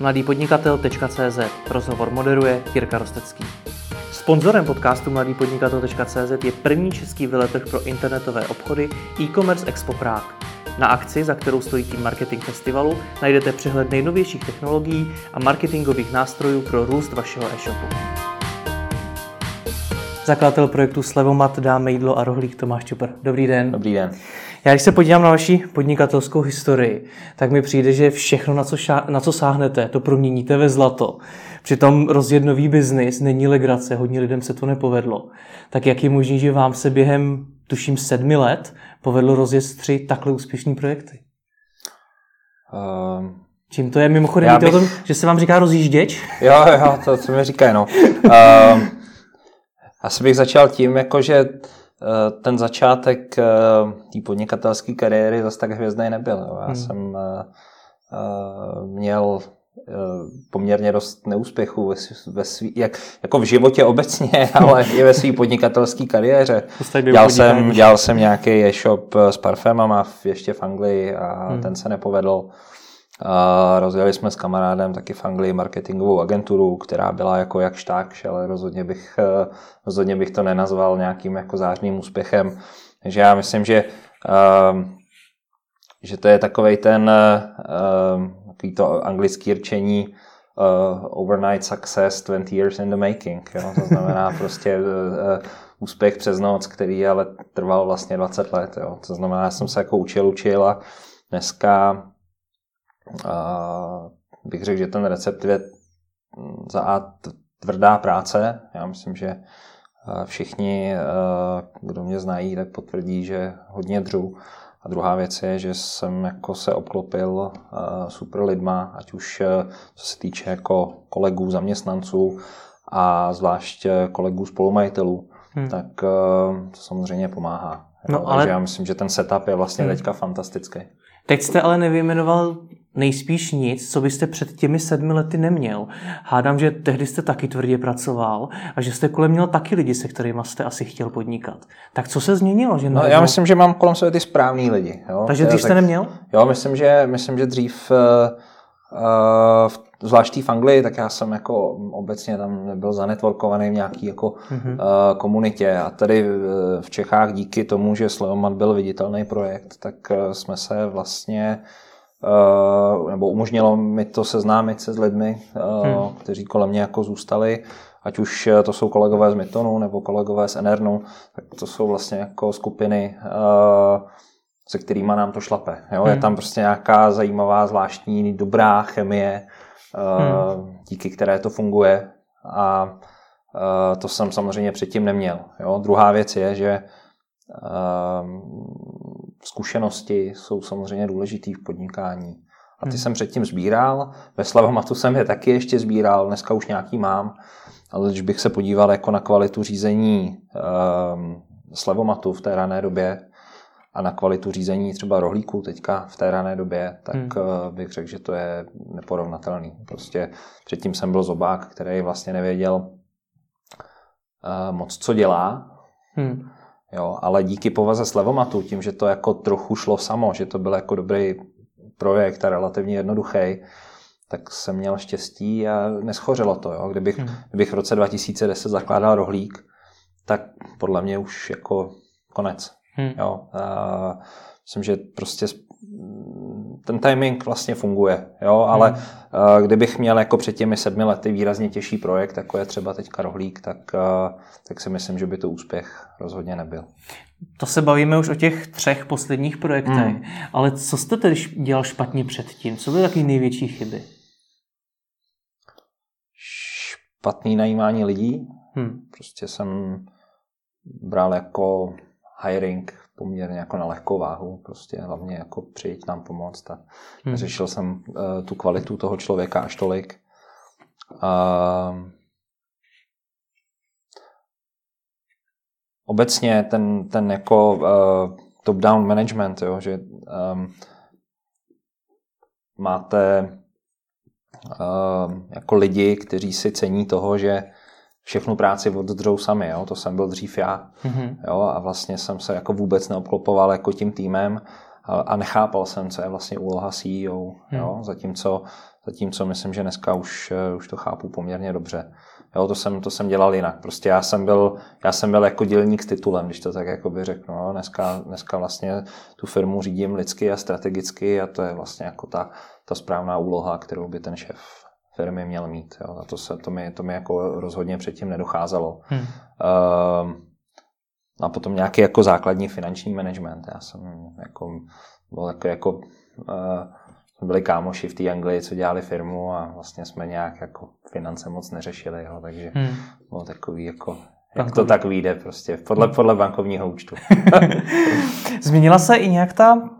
mladýpodnikatel.cz Rozhovor moderuje Jirka Rostecký. Sponzorem podcastu mladýpodnikatel.cz je první český veletrh pro internetové obchody e-commerce Expo Prague. Na akci, za kterou stojí tým Marketing Festivalu, najdete přehled nejnovějších technologií a marketingových nástrojů pro růst vašeho e-shopu. Zakladatel projektu Slevomat dá mejdlo a rohlík Tomáš Čupr. Dobrý den. Dobrý den. Já když se podívám na vaši podnikatelskou historii, tak mi přijde, že všechno, na co, ša- na co sáhnete, to proměníte ve zlato. Přitom rozjet nový biznis není legrace, hodně lidem se to nepovedlo. Tak jak je možné, že vám se během, tuším, sedmi let povedlo rozjet tři takhle úspěšné projekty? Uh, Čím to je? Mimochodem, víte bych... o tom, že se vám říká rozjížděč? Jo, jo, to, co mi říkají, no. Uh, asi bych začal tím, jako že ten začátek eh, té podnikatelské kariéry zase tak hvězdný nebyl. Já hmm. jsem eh, měl poměrně dost neúspěchů ve, ve svý, jak, jako v životě obecně, ale i ve své podnikatelské kariéře. Dělal jsem, dělal jsem nějaký e-shop s parfémama ještě v Anglii a hmm. ten se nepovedl. A rozjeli jsme s kamarádem taky v Anglii marketingovou agenturu, která byla jako jakž takž, ale rozhodně bych, eh, rozhodně bych to nenazval nějakým jako zářným úspěchem. Takže já myslím, že, ehm, že to je takový ten ehm, takový to anglický rčení uh, overnight success 20 years in the making. Jo? To znamená prostě uh, úspěch přes noc, který ale trval vlastně 20 let. Jo? To znamená, já jsem se jako učil, učil a dneska a bych řekl, že ten recept je za A tvrdá práce. Já myslím, že všichni, kdo mě znají, tak potvrdí, že hodně dřu. A druhá věc je, že jsem jako se obklopil super lidma, ať už co se týče jako kolegů, zaměstnanců a zvlášť kolegů spolumajitelů, hmm. tak to samozřejmě pomáhá. No, ale... Takže já myslím, že ten setup je vlastně hmm. teďka fantastický. Teď jste ale nevyjmenoval nejspíš nic, co byste před těmi sedmi lety neměl. Hádám, že tehdy jste taky tvrdě pracoval a že jste kolem měl taky lidi, se kterými jste asi chtěl podnikat. Tak co se změnilo? Že no, já myslím, že mám kolem sebe ty správný lidi. Jo? Takže dřív jste neměl? Jo, myslím, že, myslím, že dřív uh, uh, zvlášť v Anglii, tak já jsem jako obecně tam nebyl zanetworkovaný v nějaký jako mm-hmm. uh, komunitě a tady v Čechách díky tomu, že Sleomat byl viditelný projekt, tak jsme se vlastně uh, nebo umožnilo mi to seznámit se s lidmi, uh, hmm. kteří kolem mě jako zůstali, ať už to jsou kolegové z Mytonu nebo kolegové z Enernu, tak to jsou vlastně jako skupiny, se kterými nám to šlape. Jo? Hmm. Je tam prostě nějaká zajímavá, zvláštní, dobrá chemie, hmm. díky které to funguje a to jsem samozřejmě předtím neměl. Jo? Druhá věc je, že zkušenosti jsou samozřejmě důležitý v podnikání. A ty hmm. jsem předtím sbíral, ve Slavomatu jsem je taky ještě sbíral, dneska už nějaký mám, ale když bych se podíval jako na kvalitu řízení um, Slavomatu v té rané době a na kvalitu řízení třeba rohlíku teďka v té rané době, tak hmm. uh, bych řekl, že to je neporovnatelný. Prostě předtím jsem byl zobák, který vlastně nevěděl uh, moc, co dělá. Hmm. Jo, ale díky povaze Slevomatu, tím, že to jako trochu šlo samo, že to byl jako dobrý projekt a relativně jednoduchý, tak jsem měl štěstí a neschořilo to. Jo. Kdybych, hmm. kdybych v roce 2010 zakládal rohlík, tak podle mě už jako konec. Hmm. Jo. A myslím, že prostě ten timing vlastně funguje, jo, ale hmm. kdybych měl jako před těmi sedmi lety výrazně těžší projekt, jako je třeba teďka rohlík, tak, tak si myslím, že by to úspěch rozhodně nebyl. To se bavíme už o těch třech posledních projektech, hmm. ale co jste tedy dělal špatně předtím? Co byly taky největší chyby? Špatný najímání lidí. Hmm. Prostě jsem bral jako hiring poměrně jako na lehkou váhu, prostě hlavně jako přijít nám pomoct a hmm. řešil jsem uh, tu kvalitu toho člověka až tolik. Uh, obecně ten, ten jako uh, top-down management, jo, že um, máte uh, jako lidi, kteří si cení toho, že všechnu práci oddřou sami, jo? to jsem byl dřív já. Mm-hmm. Jo? A vlastně jsem se jako vůbec neobklopoval jako tím týmem a, a nechápal jsem, co je vlastně úloha CEO, hmm. jo? Zatímco, zatímco myslím, že dneska už, už to chápu poměrně dobře. Jo, to jsem, to jsem dělal jinak. Prostě já jsem byl, já jsem byl jako dělník s titulem, když to tak jako by řeknu. Jo. Dneska, dneska vlastně tu firmu řídím lidsky a strategicky a to je vlastně jako ta, ta správná úloha, kterou by ten šéf firmy měl mít. Jo. A to, se, to, mi, to mi jako rozhodně předtím nedocházelo. Hmm. Uh, a potom nějaký jako základní finanční management. Já jsem jako byl jako, jako uh, byli kámoši v té Anglii, co dělali firmu a vlastně jsme nějak jako finance moc neřešili, jo, takže hmm. bylo takový jako jak to tak vyjde prostě, podle, podle bankovního účtu. Změnila se i nějak ta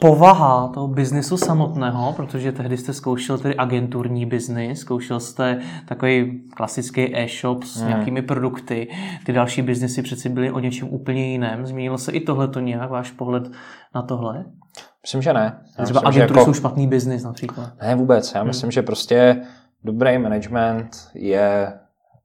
povaha toho biznesu samotného, protože tehdy jste zkoušel tedy agenturní biznis, zkoušel jste takový klasický e-shop s hmm. nějakými produkty, ty další biznesy přeci byly o něčem úplně jiném. Změnilo se i tohle to nějak, váš pohled na tohle? Myslím, že ne. Já Třeba myslím, agentury jako... jsou špatný biznis například. Ne, vůbec. Já hmm. myslím, že prostě dobrý management je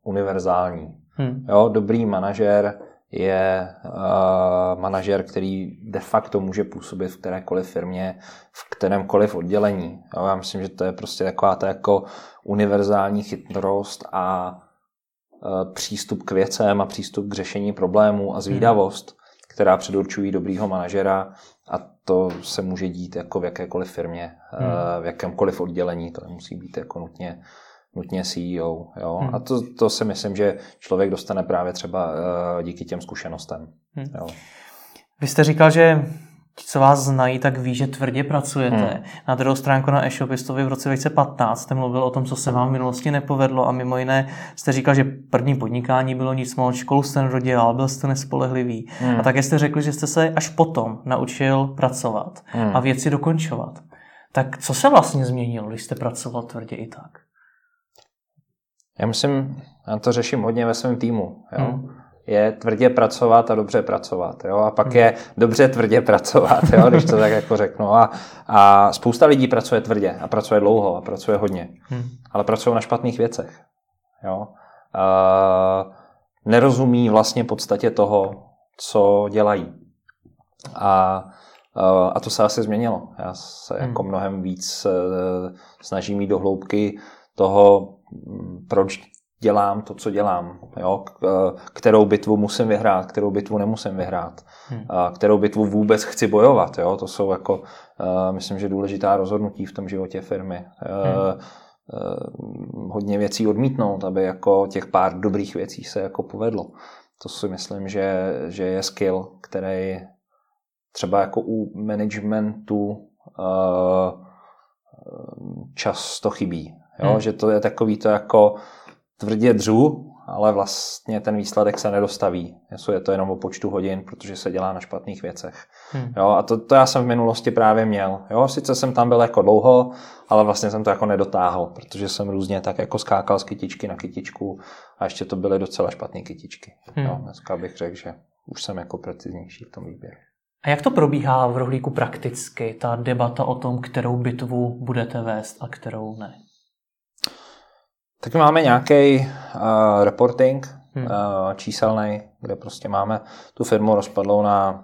univerzální. Hmm. Jo, dobrý manažer je uh, manažer, který de facto může působit v kterékoliv firmě, v kterémkoliv oddělení. Jo, já myslím, že to je prostě taková ta jako univerzální chytrost a uh, přístup k věcem a přístup k řešení problémů a zvídavost, hmm. která předurčují dobrýho manažera a to se může dít jako v jakékoliv firmě, hmm. uh, v jakémkoliv oddělení, to nemusí být jako nutně nutně CEO. Jo? Hmm. A to, to si myslím, že člověk dostane právě třeba uh, díky těm zkušenostem. Hmm. Jo? Vy jste říkal, že ti, co vás znají, tak ví, že tvrdě pracujete. Hmm. Na druhou stránku na e-shopistovi v roce 2015 jste mluvil o tom, co se vám v minulosti nepovedlo a mimo jiné jste říkal, že první podnikání bylo nic moc, školu jste nedodělal, byl jste nespolehlivý. Hmm. A také jste řekli, že jste se až potom naučil pracovat hmm. a věci dokončovat. Tak co se vlastně změnilo, když jste pracoval tvrdě i tak? Já myslím, já to řeším hodně ve svém týmu. Jo? Hmm. Je tvrdě pracovat a dobře pracovat. Jo? A pak hmm. je dobře tvrdě pracovat, jo? když to tak jako řeknu. A, a spousta lidí pracuje tvrdě a pracuje dlouho a pracuje hodně. Hmm. Ale pracují na špatných věcech. Jo? A, nerozumí vlastně podstatě toho, co dělají. A, a to se asi změnilo. Já se hmm. jako mnohem víc eh, snažím jít do hloubky toho, proč dělám to, co dělám, jo? kterou bitvu musím vyhrát, kterou bitvu nemusím vyhrát, hmm. kterou bitvu vůbec chci bojovat. Jo? To jsou jako, myslím, že důležitá rozhodnutí v tom životě firmy. Hmm. Hodně věcí odmítnout, aby jako těch pár dobrých věcí se jako povedlo. To si myslím, že, že je skill, který třeba jako u managementu často chybí. Jo? Hmm. Že to je takový to jako tvrdě dřu, ale vlastně ten výsledek se nedostaví. Je to jenom o počtu hodin, protože se dělá na špatných věcech. Hmm. Jo, a to, to já jsem v minulosti právě měl. Jo, sice jsem tam byl jako dlouho, ale vlastně jsem to jako nedotáhl, protože jsem různě tak jako skákal z kytičky na kytičku a ještě to byly docela špatné kytičky. Hmm. Jo, dneska bych řekl, že už jsem jako preciznější v tom výběru. A jak to probíhá v rohlíku prakticky, ta debata o tom, kterou bitvu budete vést a kterou ne? Tak máme nějaký uh, reporting hmm. uh, číselný, kde prostě máme tu firmu rozpadlou na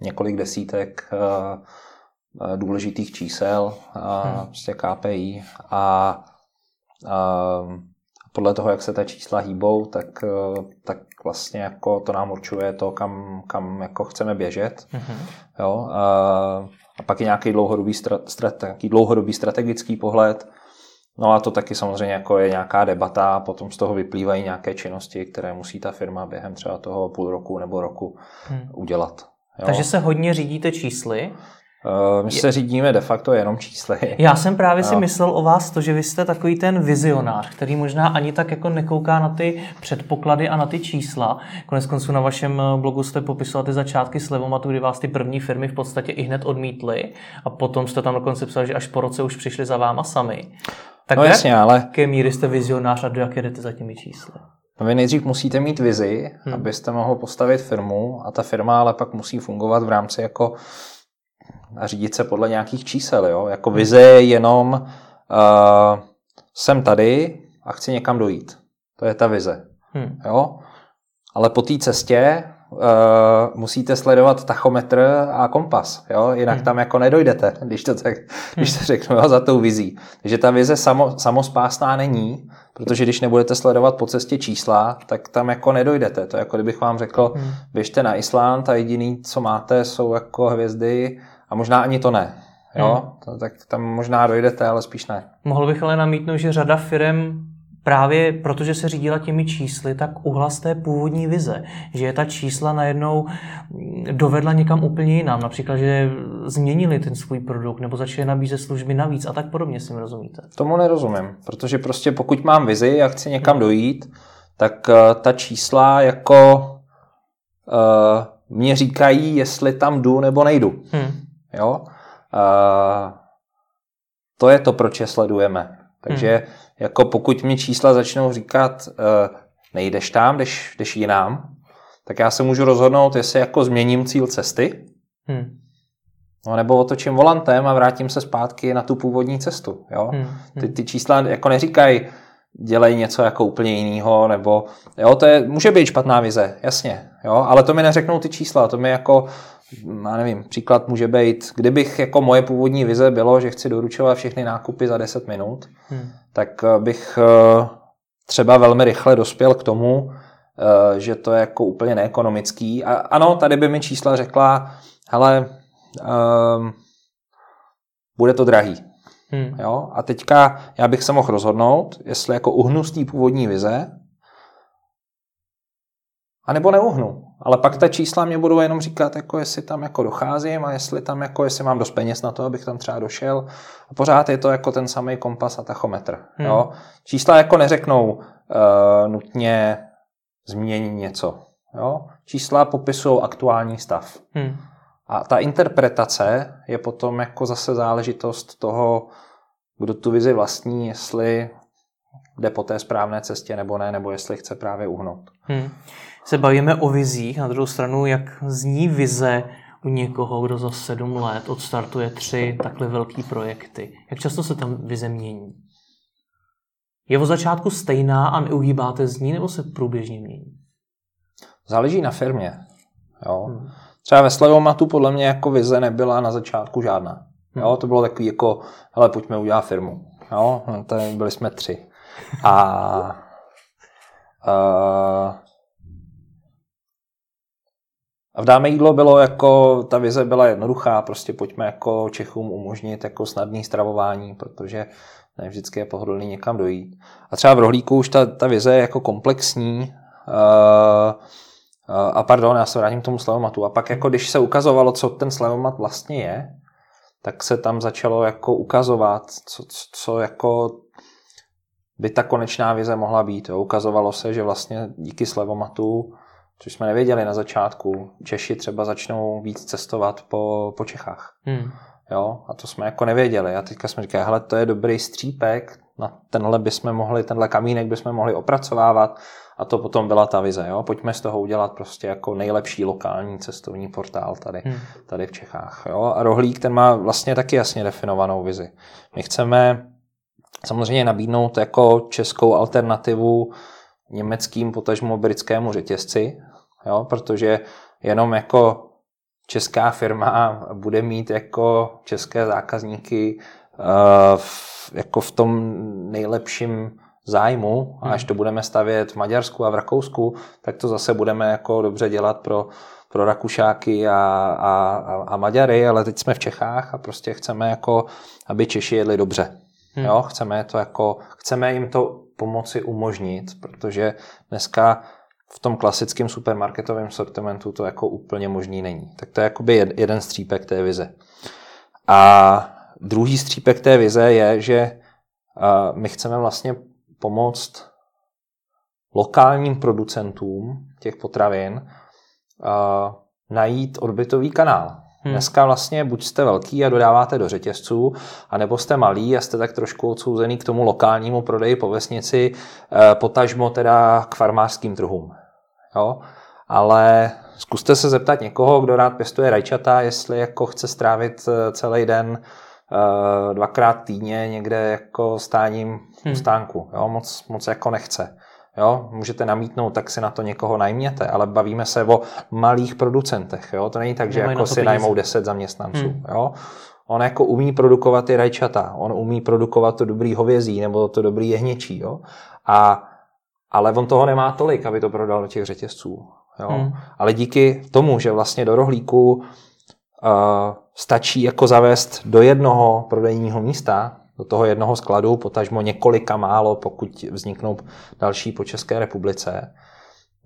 několik desítek uh, důležitých čísel, uh, hmm. prostě KPI a uh, podle toho, jak se ta čísla hýbou, tak, tak vlastně jako to nám určuje to, kam, kam jako chceme běžet. Hmm. Jo, uh, a pak je nějaký dlouhodobý, strat, nějaký dlouhodobý strategický pohled, No a to taky samozřejmě jako je nějaká debata, potom z toho vyplývají nějaké činnosti, které musí ta firma během třeba toho půl roku nebo roku hmm. udělat. Jo? Takže se hodně řídíte čísly? Uh, my se řídíme de facto jenom čísly. Já jsem právě si myslel o vás to, že vy jste takový ten vizionář, který možná ani tak jako nekouká na ty předpoklady a na ty čísla. Konec konců na vašem eh, blogu jste popisoval ty začátky Levomatu, kdy vás ty první firmy v podstatě i hned odmítly a potom jste tam dokonce psal, že až po roce už přišli za váma sami. Tak no jasně, ale... jaké míry jste vizionář a do jaké jdete za těmi čísly? No vy nejdřív musíte mít vizi, hmm. abyste mohl postavit firmu a ta firma ale pak musí fungovat v rámci jako a řídit se podle nějakých čísel. Jo? Jako vize je jenom uh, jsem tady a chci někam dojít. To je ta vize. Hmm. Jo? Ale po té cestě uh, musíte sledovat tachometr a kompas, jo? jinak hmm. tam jako nedojdete, když to, tak, když to řeknu jo, za tou vizí. Takže ta vize samo, samospásná není, protože když nebudete sledovat po cestě čísla, tak tam jako nedojdete. To je jako kdybych vám řekl, hmm. běžte na Island a jediný, co máte, jsou jako hvězdy a možná ani to ne. Jo? Hmm. Tak tam možná dojdete, ale spíš ne. Mohl bych ale namítnout, že řada firm právě protože se řídila těmi čísly, tak uhla z té původní vize, že je ta čísla najednou dovedla někam úplně jinam, například, že změnili ten svůj produkt nebo začali nabízet služby navíc a tak podobně, si mi rozumíte? Tomu nerozumím, protože prostě pokud mám vizi a chci někam dojít, tak uh, ta čísla jako uh, mě říkají, jestli tam jdu nebo nejdu. Hmm. Jo? Uh, to je to, proč je sledujeme. Takže hmm jako pokud mi čísla začnou říkat, uh, nejdeš tam, jdeš, jdeš jinam, tak já se můžu rozhodnout, jestli jako změním cíl cesty, hmm. no nebo otočím volantem a vrátím se zpátky na tu původní cestu. Jo? Hmm. Ty, ty čísla jako neříkají, dělej něco jako úplně jiného, nebo jo, to je, může být špatná vize, jasně, jo, ale to mi neřeknou ty čísla, to mi jako já nevím, příklad může být, kdybych jako moje původní vize bylo, že chci doručovat všechny nákupy za 10 minut, hmm. tak eh, bych eh, třeba velmi rychle dospěl k tomu, eh, že to je jako úplně neekonomický. A ano, tady by mi čísla řekla, hele, um, bude to drahý. Hmm. Jo? A teďka já bych se mohl rozhodnout, jestli jako uhnu z té původní vize, a nebo neuhnu. Ale pak ta čísla mě budou jenom říkat, jako jestli tam jako docházím a jestli tam jako, jestli mám dost peněz na to, abych tam třeba došel. A pořád je to jako ten samý kompas a tachometr. Hmm. Jo? Čísla jako neřeknou uh, nutně změní něco. Jo? Čísla popisují aktuální stav. Hmm. A ta interpretace je potom jako zase záležitost toho, kdo tu vizi vlastní, jestli jde po té správné cestě nebo ne, nebo jestli chce právě uhnout. Hmm se bavíme o vizích, na druhou stranu, jak zní vize u někoho, kdo za sedm let odstartuje tři takhle velké projekty. Jak často se tam vize mění? Je od začátku stejná a neuhýbáte z ní, nebo se průběžně mění? Záleží na firmě. Jo. Hmm. Třeba ve Slevomatu podle mě jako vize nebyla na začátku žádná. Jo, to bylo takový jako, hele, pojďme udělat firmu. Jo, no, byli jsme tři. A, a a v Dáme jídlo bylo jako, ta vize byla jednoduchá, prostě pojďme jako Čechům umožnit jako snadný stravování, protože ne vždycky je pohodlný někam dojít. A třeba v rohlíku už ta, ta vize je jako komplexní, uh, uh, a pardon, já se vrátím k tomu slevomatu. A pak jako když se ukazovalo, co ten slevomat vlastně je, tak se tam začalo jako ukazovat, co, co jako by ta konečná vize mohla být. Jo. Ukazovalo se, že vlastně díky slevomatu což jsme nevěděli na začátku. Češi třeba začnou víc cestovat po, po Čechách. Hmm. Jo, a to jsme jako nevěděli. A teďka jsme říkali, hele, to je dobrý střípek, na tenhle bychom mohli, tenhle kamínek bychom mohli opracovávat a to potom byla ta vize. Jo? Pojďme z toho udělat prostě jako nejlepší lokální cestovní portál tady, hmm. tady v Čechách. Jo? A Rohlík ten má vlastně taky jasně definovanou vizi. My chceme samozřejmě nabídnout jako českou alternativu německým, potažmo britskému řetězci, jo, protože jenom jako česká firma bude mít jako české zákazníky uh, v, jako v tom nejlepším zájmu a až to budeme stavět v Maďarsku a v Rakousku, tak to zase budeme jako dobře dělat pro, pro Rakušáky a, a, a Maďary, ale teď jsme v Čechách a prostě chceme jako, aby Češi jedli dobře. Hmm. Jo, chceme to jako, chceme jim to pomoci umožnit, protože dneska v tom klasickém supermarketovém sortimentu to jako úplně možný není. Tak to je jakoby jeden střípek té vize. A druhý střípek té vize je, že my chceme vlastně pomoct lokálním producentům těch potravin najít odbytový kanál. Hmm. Dneska vlastně buď jste velký a dodáváte do řetězců, anebo jste malý a jste tak trošku odsouzený k tomu lokálnímu prodeji po vesnici, eh, potažmo teda k farmářským trhům. Jo? Ale zkuste se zeptat někoho, kdo rád pěstuje rajčata, jestli jako chce strávit eh, celý den eh, dvakrát týdně někde jako stáním hmm. stánku. Jo? Moc, moc jako nechce. Jo, můžete namítnout, tak si na to někoho najměte, ale bavíme se o malých producentech. Jo? To není tak, že jako si najmou 10 zaměstnanců. Hmm. Jo? On jako umí produkovat ty rajčata, on umí produkovat to dobrý hovězí nebo to dobrý jehněčí. Jo? A, ale on toho nemá tolik, aby to prodal do těch řetězců. Jo? Hmm. Ale díky tomu, že vlastně do rohlíku uh, stačí jako zavést do jednoho prodejního místa, do toho jednoho skladu, potažmo několika málo, pokud vzniknou další po České republice.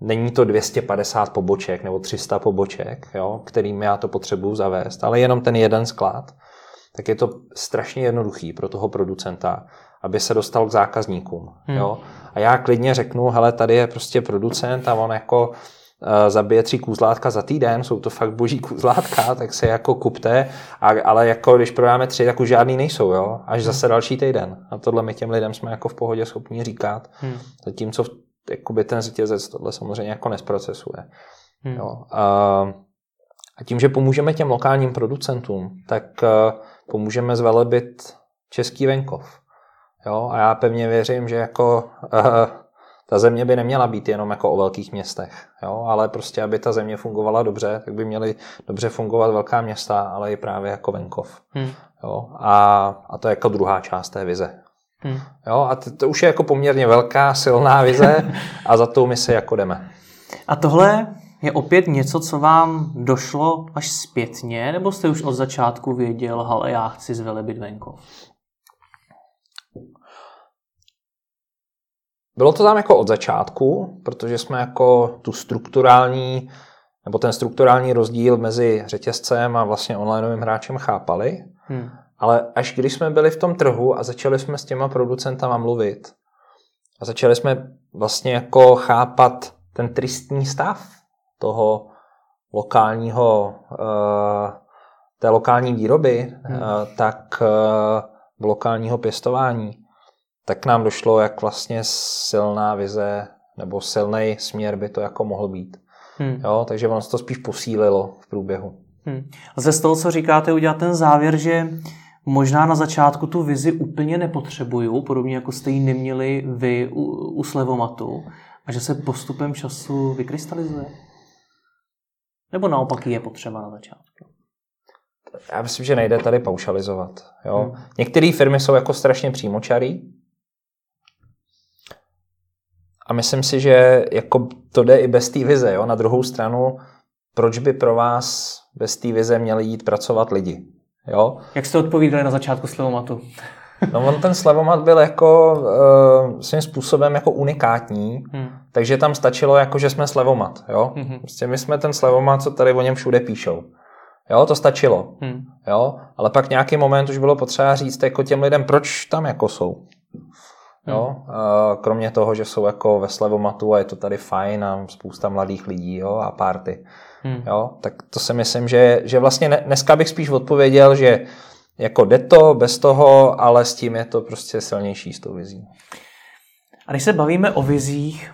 Není to 250 poboček nebo 300 poboček, jo, kterým já to potřebuju zavést, ale jenom ten jeden sklad, tak je to strašně jednoduchý pro toho producenta, aby se dostal k zákazníkům. Hmm. Jo. A já klidně řeknu, hele, tady je prostě producent a on jako Eh, zabije tři kůzlátka za týden, jsou to fakt boží kůzlátka, tak se jako kupte, a, ale jako když prodáme tři, tak už žádný nejsou, jo? až hmm. zase další týden. A tohle my těm lidem jsme jako v pohodě schopni říkat, hmm. zatímco jakoby ten řetězec tohle samozřejmě jako nesprocesuje. Hmm. Jo? A, a tím, že pomůžeme těm lokálním producentům, tak uh, pomůžeme zvelebit český venkov. Jo? A já pevně věřím, že jako uh, ta země by neměla být jenom jako o velkých městech, jo? ale prostě, aby ta země fungovala dobře, tak by měly dobře fungovat velká města, ale i právě jako venkov. Hmm. Jo? A, a to je jako druhá část té vize. Hmm. Jo? A to, to už je jako poměrně velká, silná vize a za tou my se jako jdeme. A tohle je opět něco, co vám došlo až zpětně, nebo jste už od začátku věděl, ale já chci zvelebit venkov? Bylo to tam jako od začátku, protože jsme jako tu strukturální, nebo ten strukturální rozdíl mezi řetězcem a vlastně onlineovým hráčem chápali. Hmm. Ale až když jsme byli v tom trhu a začali jsme s těma producentama mluvit a začali jsme vlastně jako chápat ten tristní stav toho lokálního, eh, té lokální výroby, hmm. Eh, tak eh, lokálního pěstování, tak nám došlo, jak vlastně silná vize nebo silný směr by to jako mohl být. Hmm. Jo, takže ono se to spíš posílilo v průběhu. Hmm. Lze z toho, co říkáte, udělat ten závěr, že možná na začátku tu vizi úplně nepotřebuju, podobně jako jste ji neměli vy u, u Slevomatu, a že se postupem času vykrystalizuje? Nebo naopak je potřeba na začátku? Já myslím, že nejde tady paušalizovat. Jo? Hmm. Některé firmy jsou jako strašně přímočarý, a myslím si, že jako to jde i bez té vize. Jo? Na druhou stranu, proč by pro vás bez té vize měli jít pracovat lidi? Jo? Jak jste odpovídali na začátku Slevomatu? No on ten Slevomat byl jako uh, svým způsobem jako unikátní, hmm. takže tam stačilo jako, že jsme Slevomat. Jo? Hmm. Prostě my jsme ten Slevomat, co tady o něm všude píšou. Jo, to stačilo. Hmm. Jo, ale pak nějaký moment už bylo potřeba říct jako těm lidem, proč tam jako jsou. Jo? Hmm. Kromě toho, že jsou jako ve slevomatu a je to tady fajn a spousta mladých lidí jo? a party. Hmm. Jo? Tak to si myslím, že, že vlastně dneska bych spíš odpověděl, že jako jde to bez toho, ale s tím je to prostě silnější s tou vizí. A když se bavíme o vizích,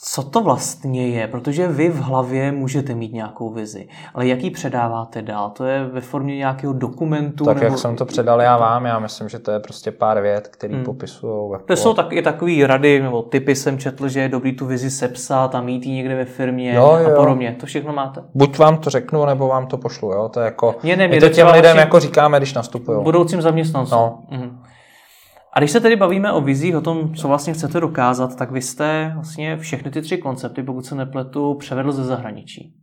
co to vlastně je, protože vy v hlavě můžete mít nějakou vizi, ale jak ji předáváte dál? To je ve formě nějakého dokumentu? Tak nebo... jak jsem to předal já vám, já myslím, že to je prostě pár vět, které hmm. popisují. Jako... To jsou taky takové rady nebo typy, jsem četl, že je dobrý tu vizi sepsat a mít ji někde ve firmě jo, jo. a podobně. To všechno máte? Buď vám to řeknu, nebo vám to pošlu. Jo? To je jako, mě ne, my to těm lidem jako říkáme, když nastupují. Budoucím zaměstnancům. No. Mhm. A když se tedy bavíme o vizích, o tom, co vlastně chcete dokázat, tak vy jste vlastně všechny ty tři koncepty, pokud se nepletu, převedl ze zahraničí.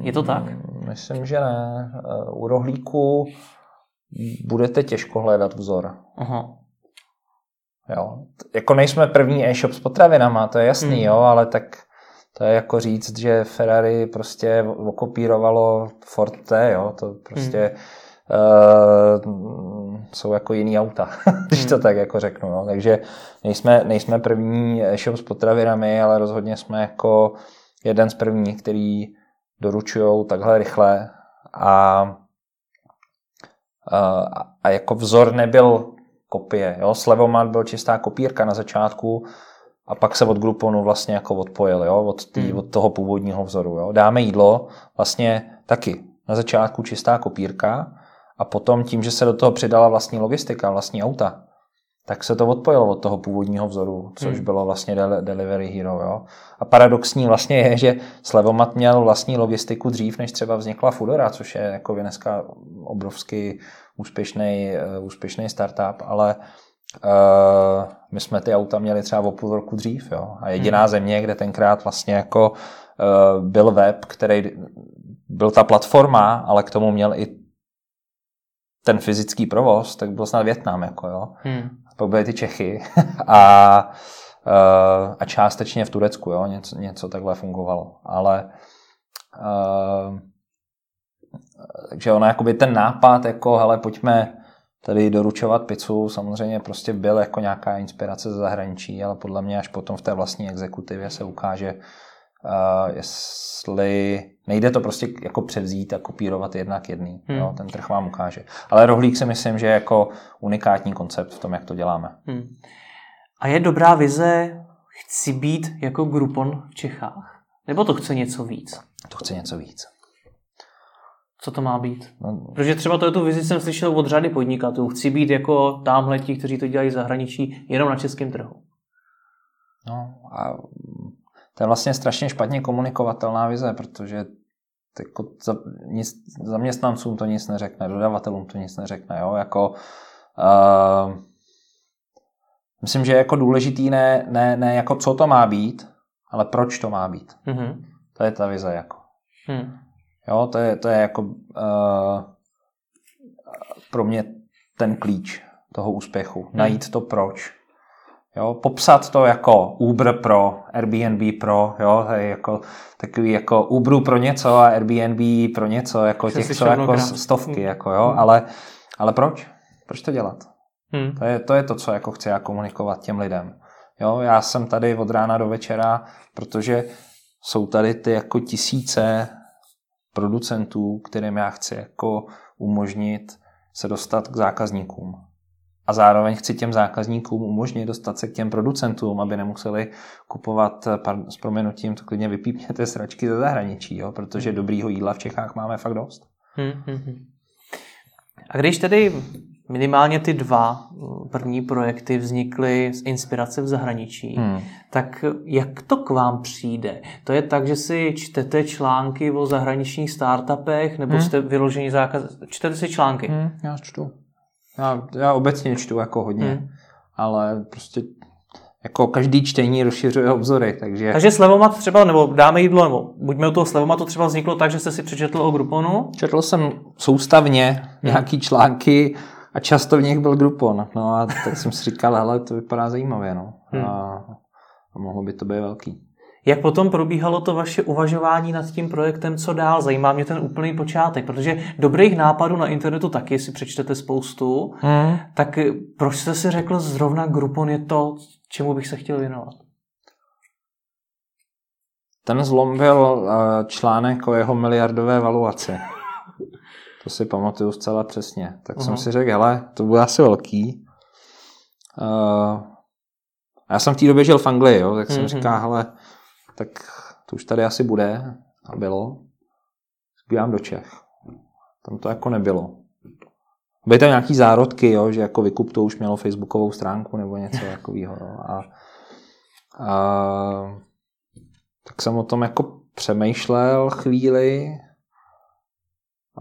Je to tak? Hmm, myslím, že ne. U rohlíku budete těžko hledat vzor. Aha. Jo. Jako nejsme první e-shop s potravinama, to je jasný, hmm. jo, ale tak to je jako říct, že Ferrari prostě okopírovalo Forte, jo, to prostě hmm uh, jsou jako jiný auta, když to hmm. tak jako řeknu. No. Takže nejsme, nejsme první shop s potravinami, ale rozhodně jsme jako jeden z prvních, který doručují takhle rychle a, a, a jako vzor nebyl kopie. Jo? Slevomat byl čistá kopírka na začátku a pak se od Grouponu vlastně jako odpojil jo? Od, tý, hmm. od toho původního vzoru. Jo? Dáme jídlo vlastně taky na začátku čistá kopírka a potom tím, že se do toho přidala vlastní logistika, vlastní auta, tak se to odpojilo od toho původního vzoru, což Hmm. bylo vlastně Del- Delivery Hero. Jo? A paradoxní vlastně je, že Slevomat měl vlastní logistiku dřív, než třeba vznikla Foodora, což je jako dneska obrovský úspěšný, eh, úspěšný startup, ale uh, my jsme ty auta měli třeba o půl roku dřív. Jo? A jediná Hmm. země, kde tenkrát vlastně jako uh, byl web, který byl ta platforma, ale k tomu měl i ten fyzický provoz, tak byl snad Větnam. Jako, jo? Hmm. pak byly ty Čechy a, eh, a částečně v Turecku, jo, něco, něco takhle fungovalo. Ale uh, takže ono, jakoby ten nápad, jako, hele, pojďme tady doručovat pizzu, samozřejmě prostě byl jako nějaká inspirace ze zahraničí, ale podle mě až potom v té vlastní exekutivě se ukáže, uh, jestli nejde to prostě jako převzít a kopírovat jednak jedný. Hmm. Jo, ten trh vám ukáže. Ale rohlík si myslím, že je jako unikátní koncept v tom, jak to děláme. Hmm. A je dobrá vize, chci být jako Groupon v Čechách? Nebo to chce něco víc? To chce něco víc. Co to má být? No, Protože třeba to tu vizi jsem slyšel od řady podnikatelů. Chci být jako tamhle ti, kteří to dělají v zahraničí, jenom na českém trhu. no a to je vlastně strašně špatně komunikovatelná vize, protože jako za, nic, zaměstnancům to nic neřekne, dodavatelům to nic neřekne. Jo? Jako, uh, myslím, že je jako důležitý ne, ne, ne jako co to má být, ale proč to má být. Mhm. To je ta vize. Jako. Hmm. Jo, to je, to je jako uh, pro mě ten klíč toho úspěchu. Najít to proč. Jo, popsat to jako Uber pro, Airbnb pro, jo, to je jako takový jako Uberu pro něco a Airbnb pro něco, jako Jsem těch, co jako mnohokrát. stovky, jako jo, ale, ale proč? Proč to dělat? Hmm. To je, to je to, co jako chci já komunikovat těm lidem. Jo, já jsem tady od rána do večera, protože jsou tady ty jako tisíce producentů, kterým já chci jako umožnit se dostat k zákazníkům. A zároveň chci těm zákazníkům umožnit dostat se k těm producentům, aby nemuseli kupovat, pardon, s proměnutím, to klidně vypípněte sračky ze zahraničí, jo, protože dobrýho jídla v Čechách máme fakt dost. Hmm, hmm, hmm. A když tedy minimálně ty dva první projekty vznikly z inspirace v zahraničí, Hmm. tak jak to k vám přijde? To je tak, že si čtete články o zahraničních startupech, nebo Hmm. jste vyložení zákaz... Čtete si články? Hmm, já čtu. Já, já obecně čtu jako hodně, Hmm. ale prostě jako každý čtení rozšiřuje obzory, takže Takže slevomat třeba, nebo dáme jídlo, nebo buďme u toho slevomatu třeba vzniklo tak, že jste si přečetl o Grouponu. četl jsem soustavně nějaký články a často v nich byl Groupon. No a tak jsem si říkal, hele, to vypadá zajímavě, no. Hmm. A, a mohlo by to být velký. Jak potom probíhalo to vaše uvažování nad tím projektem, co dál? Zajímá mě ten úplný počátek, protože dobrých nápadů na internetu taky si přečtete spoustu. Hmm. Tak proč jste si řekl, zrovna Groupon je to, čemu bych se chtěl věnovat? Ten zlom byl eh, článek o jeho miliardové valuaci. To si pamatuju zcela přesně. Tak jsem Aha. si řekl, hele, to bude asi velký. Uh, já jsem v té době žil v Anglii, jo, tak jsem Mhm. říkal, hele, tak to už tady asi bude. A bylo. Zbývám do Čech. Tam to jako nebylo. Byly tam nějaký zárodky, jo, že jako vykup to už mělo facebookovou stránku nebo něco takového. A, a, tak jsem o tom jako přemýšlel chvíli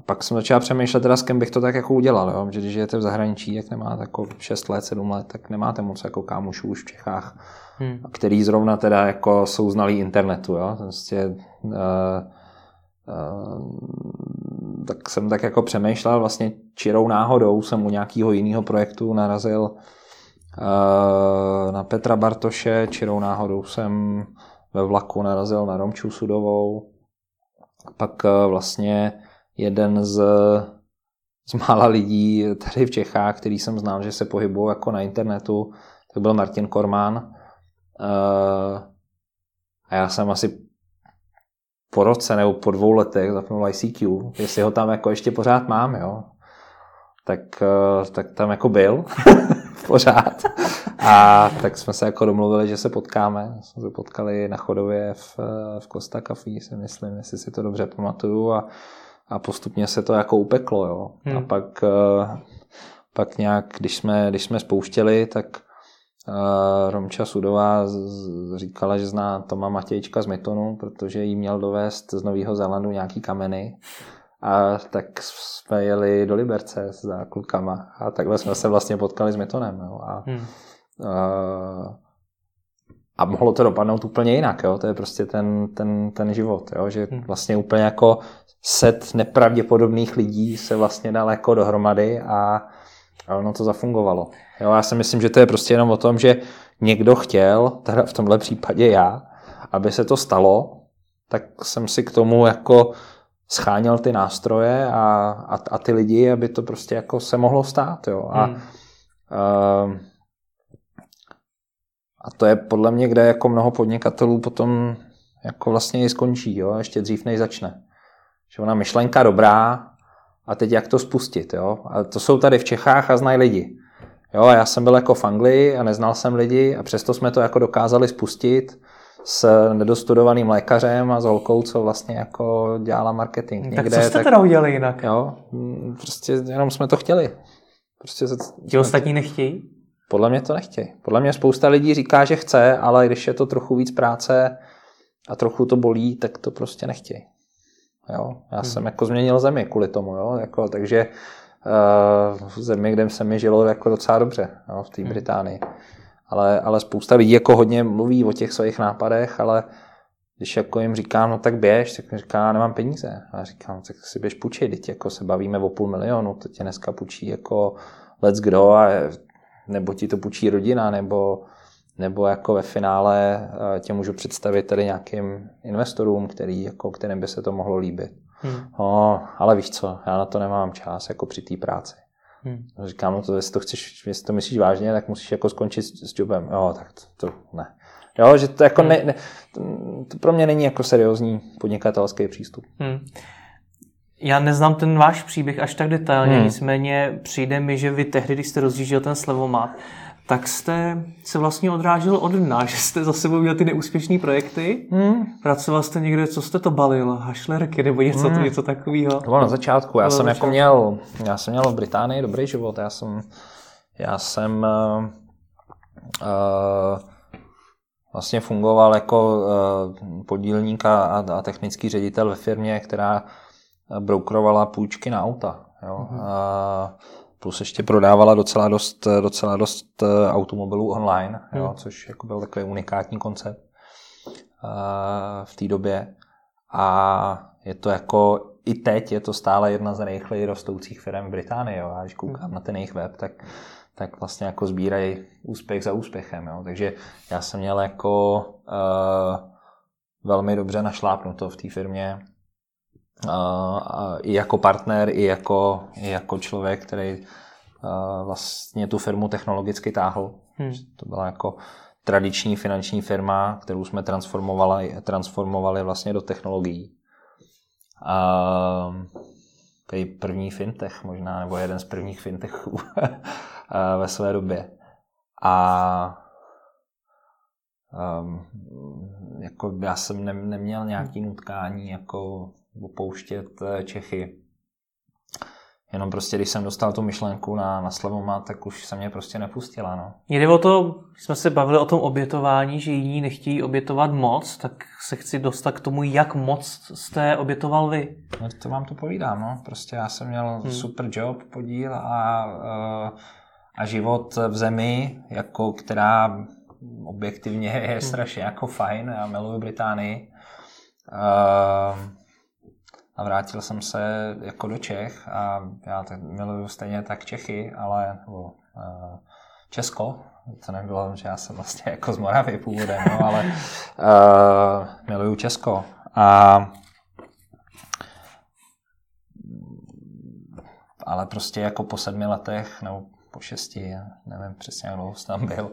pak jsem začal přemýšlet teda, s kým bych to tak jako udělal, jo? že když žijete v zahraničí, jak nemáte jako 6 let, 7 let, tak nemáte moc jako kámošů už v Čechách, Hmm. který zrovna teda jako jsou znalí internetu, jo? Prostě, uh, uh, tak jsem tak jako přemýšlel, vlastně čirou náhodou jsem u nějakého jiného projektu narazil uh, na Petra Bartoše, čirou náhodou jsem ve vlaku narazil na Romču Sudovou, pak vlastně jeden z, z mála lidí tady v Čechách, který jsem znal, že se pohybují jako na internetu, tak byl Martin Kormán, Uh, a já jsem asi po roce nebo po dvou letech zapnul ICQ, jestli ho tam jako ještě pořád mám, jo. Tak, uh, tak tam jako byl pořád. A tak jsme se jako domluvili, že se potkáme. Jsme se potkali na chodově v, v Costa Café, si myslím, jestli si to dobře pamatuju. A, a postupně se to jako upeklo, jo. Hmm. A pak, uh, pak nějak, když jsme, když jsme spouštěli, tak uh, Romča Sudová říkala, že zná Toma Matějčka z Mytonu, protože jí měl dovést z Nového Zélandu nějaký kameny. A tak jsme jeli do Liberce s klukama a takhle jsme se vlastně potkali s Mytonem. Jo. A, hmm. uh, a mohlo to dopadnout úplně jinak, jo? to je prostě ten, ten, ten život, jo? že hmm. vlastně úplně jako set nepravděpodobných lidí se vlastně dal jako dohromady a, a ono to zafungovalo. Jo? Já si myslím, že to je prostě jenom o tom, že někdo chtěl, teda v tomhle případě já, aby se to stalo, tak jsem si k tomu jako scháněl ty nástroje a, a, a ty lidi, aby to prostě jako se mohlo stát. Jo? A, hmm. uh, a to je podle mě, kde jako mnoho podnikatelů potom jako vlastně i skončí, jo? ještě dřív než začne. Že ona myšlenka dobrá a teď jak to spustit. Jo? A to jsou tady v Čechách a znají lidi. Jo, a já jsem byl jako v Anglii a neznal jsem lidi a přesto jsme to jako dokázali spustit s nedostudovaným lékařem a s holkou, co vlastně jako dělala marketing. Někde, tak co jste tak, teda udělali jinak? Jo, prostě jenom jsme to chtěli. Prostě Ti ostatní nechtějí? Podle mě to nechtějí. Podle mě spousta lidí říká, že chce, ale když je to trochu víc práce a trochu to bolí, tak to prostě nechtějí. Jo? Já hmm. jsem jako změnil zemi kvůli tomu, jo? Jako, takže uh, v zemi, kde se mi žilo jako docela dobře, jo? v té hmm. Británii. Ale, ale spousta lidí jako hodně mluví o těch svých nápadech, ale když jako jim říkám, no tak běž, tak mi říká, nemám peníze. A já říkám, no tak si běž půjčit, teď jako se bavíme o půl milionu, to tě dneska půjčí jako let's go a nebo ti to půjčí rodina, nebo, nebo jako ve finále eh, tě můžu představit tady nějakým investorům, který, jako, kterým by se to mohlo líbit. Hmm. No, ale víš co, já na to nemám čas jako při té práci. Hmm. Říkám, no to, jestli to chceš, jestli to myslíš vážně, tak musíš jako skončit s, s jobem. Jo, tak to, to ne. Jo, že to jako hmm. ne, ne, to pro mě není jako seriózní podnikatelský přístup. Hmm. Já neznám ten váš příběh až tak detailně, hmm. nicméně přijde mi, že vy tehdy, když jste rozjížděl ten slevomat, tak jste se vlastně odrážel od dna, že jste za sebou měl ty neúspěšné projekty. Hmm. Pracoval jste někde, co jste to balil? Hašlerky nebo něco, hmm. něco takového? To bylo na začátku. Já jsem jako měl, já jsem měl v Británii dobrý život. Já jsem, já jsem uh, uh, vlastně fungoval jako uh, podílník a, a technický ředitel ve firmě, která brokerovala půjčky na auta. Jo? Mm-hmm. A plus ještě prodávala docela dost, docela dost eh, automobilů online, mm. jo? což jako byl takový unikátní koncept eh, v té době. A je to jako i teď je to stále jedna z nejrychleji rostoucích firm v Británii. Jo? A když koukám mm. na ten jejich web, tak, tak vlastně jako sbírají úspěch za úspěchem. Jo? Takže já jsem měl jako uh, velmi dobře našlápnuto v té firmě i jako partner, i jako, i jako člověk, který vlastně tu firmu technologicky táhl. Hmm. To byla jako tradiční finanční firma, kterou jsme transformovali, transformovali vlastně do technologií. A tady první fintech možná, nebo jeden z prvních fintechů ve své době. A um, jako já jsem ne, neměl nějaký nutkání jako opouštět eh, Čechy. Jenom prostě, když jsem dostal tu myšlenku na, na Slevoma, tak už se mě prostě nepustila. No. Jde o to, jsme se bavili o tom obětování, že jiní nechtějí obětovat moc, tak se chci dostat k tomu, jak moc jste obětoval vy. No to vám to povídám, no. Prostě já jsem měl hmm. super job, podíl a, eh, a život v zemi, jako která objektivně je hmm. strašně jako fajn. Já miluji Británii. Uh, a vrátil jsem se jako do Čech a já tak miluju stejně tak Čechy, ale nebo, uh, Česko, to nebylo, že já jsem vlastně jako z Moravy původem, no, ale uh, miluju Česko. A ale prostě jako po sedmi letech, nebo po šesti, nevím přesně, jak dlouho tam byl,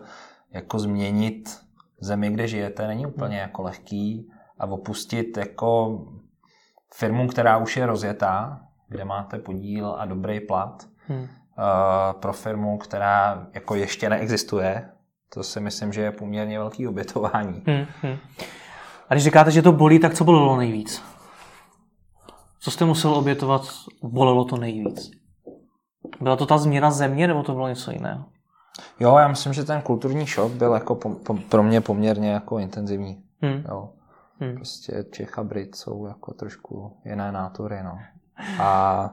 jako změnit zemi, kde žijete, není úplně jako lehký a opustit jako firmu, která už je rozjetá, kde máte podíl a dobrý plat, hmm. uh, pro firmu, která jako ještě neexistuje, to si myslím, že je poměrně velký obětování. Hmm, hmm. A když říkáte, že to bolí, tak co bolelo nejvíc? Co jste musel obětovat, bolelo to nejvíc? Byla to ta změna země, nebo to bylo něco jiného? Jo, já myslím, že ten kulturní šok byl jako po, po, pro mě poměrně jako intenzivní. Hmm. Jo. Hmm. Prostě Čech a Brit jsou jako trošku jiné nátory, no. A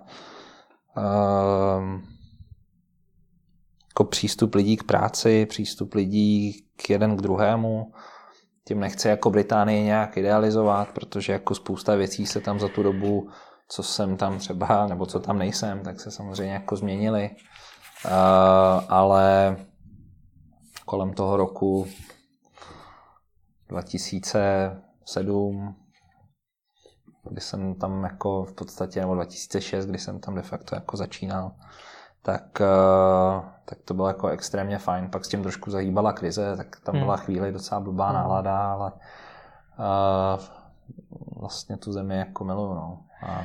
um, jako přístup lidí k práci, přístup lidí k jeden k druhému, tím nechci jako Británii nějak idealizovat, protože jako spousta věcí se tam za tu dobu, co jsem tam třeba, nebo co tam nejsem, tak se samozřejmě jako změnily. Uh, ale kolem toho roku 2007, kdy jsem tam jako v podstatě, nebo 2006, kdy jsem tam de facto jako začínal, tak, uh, tak to bylo jako extrémně fajn. Pak s tím trošku zahýbala krize, tak tam byla hmm. chvíli docela blbá hmm. nálada, ale uh, vlastně tu zemi jako miluju. No. A...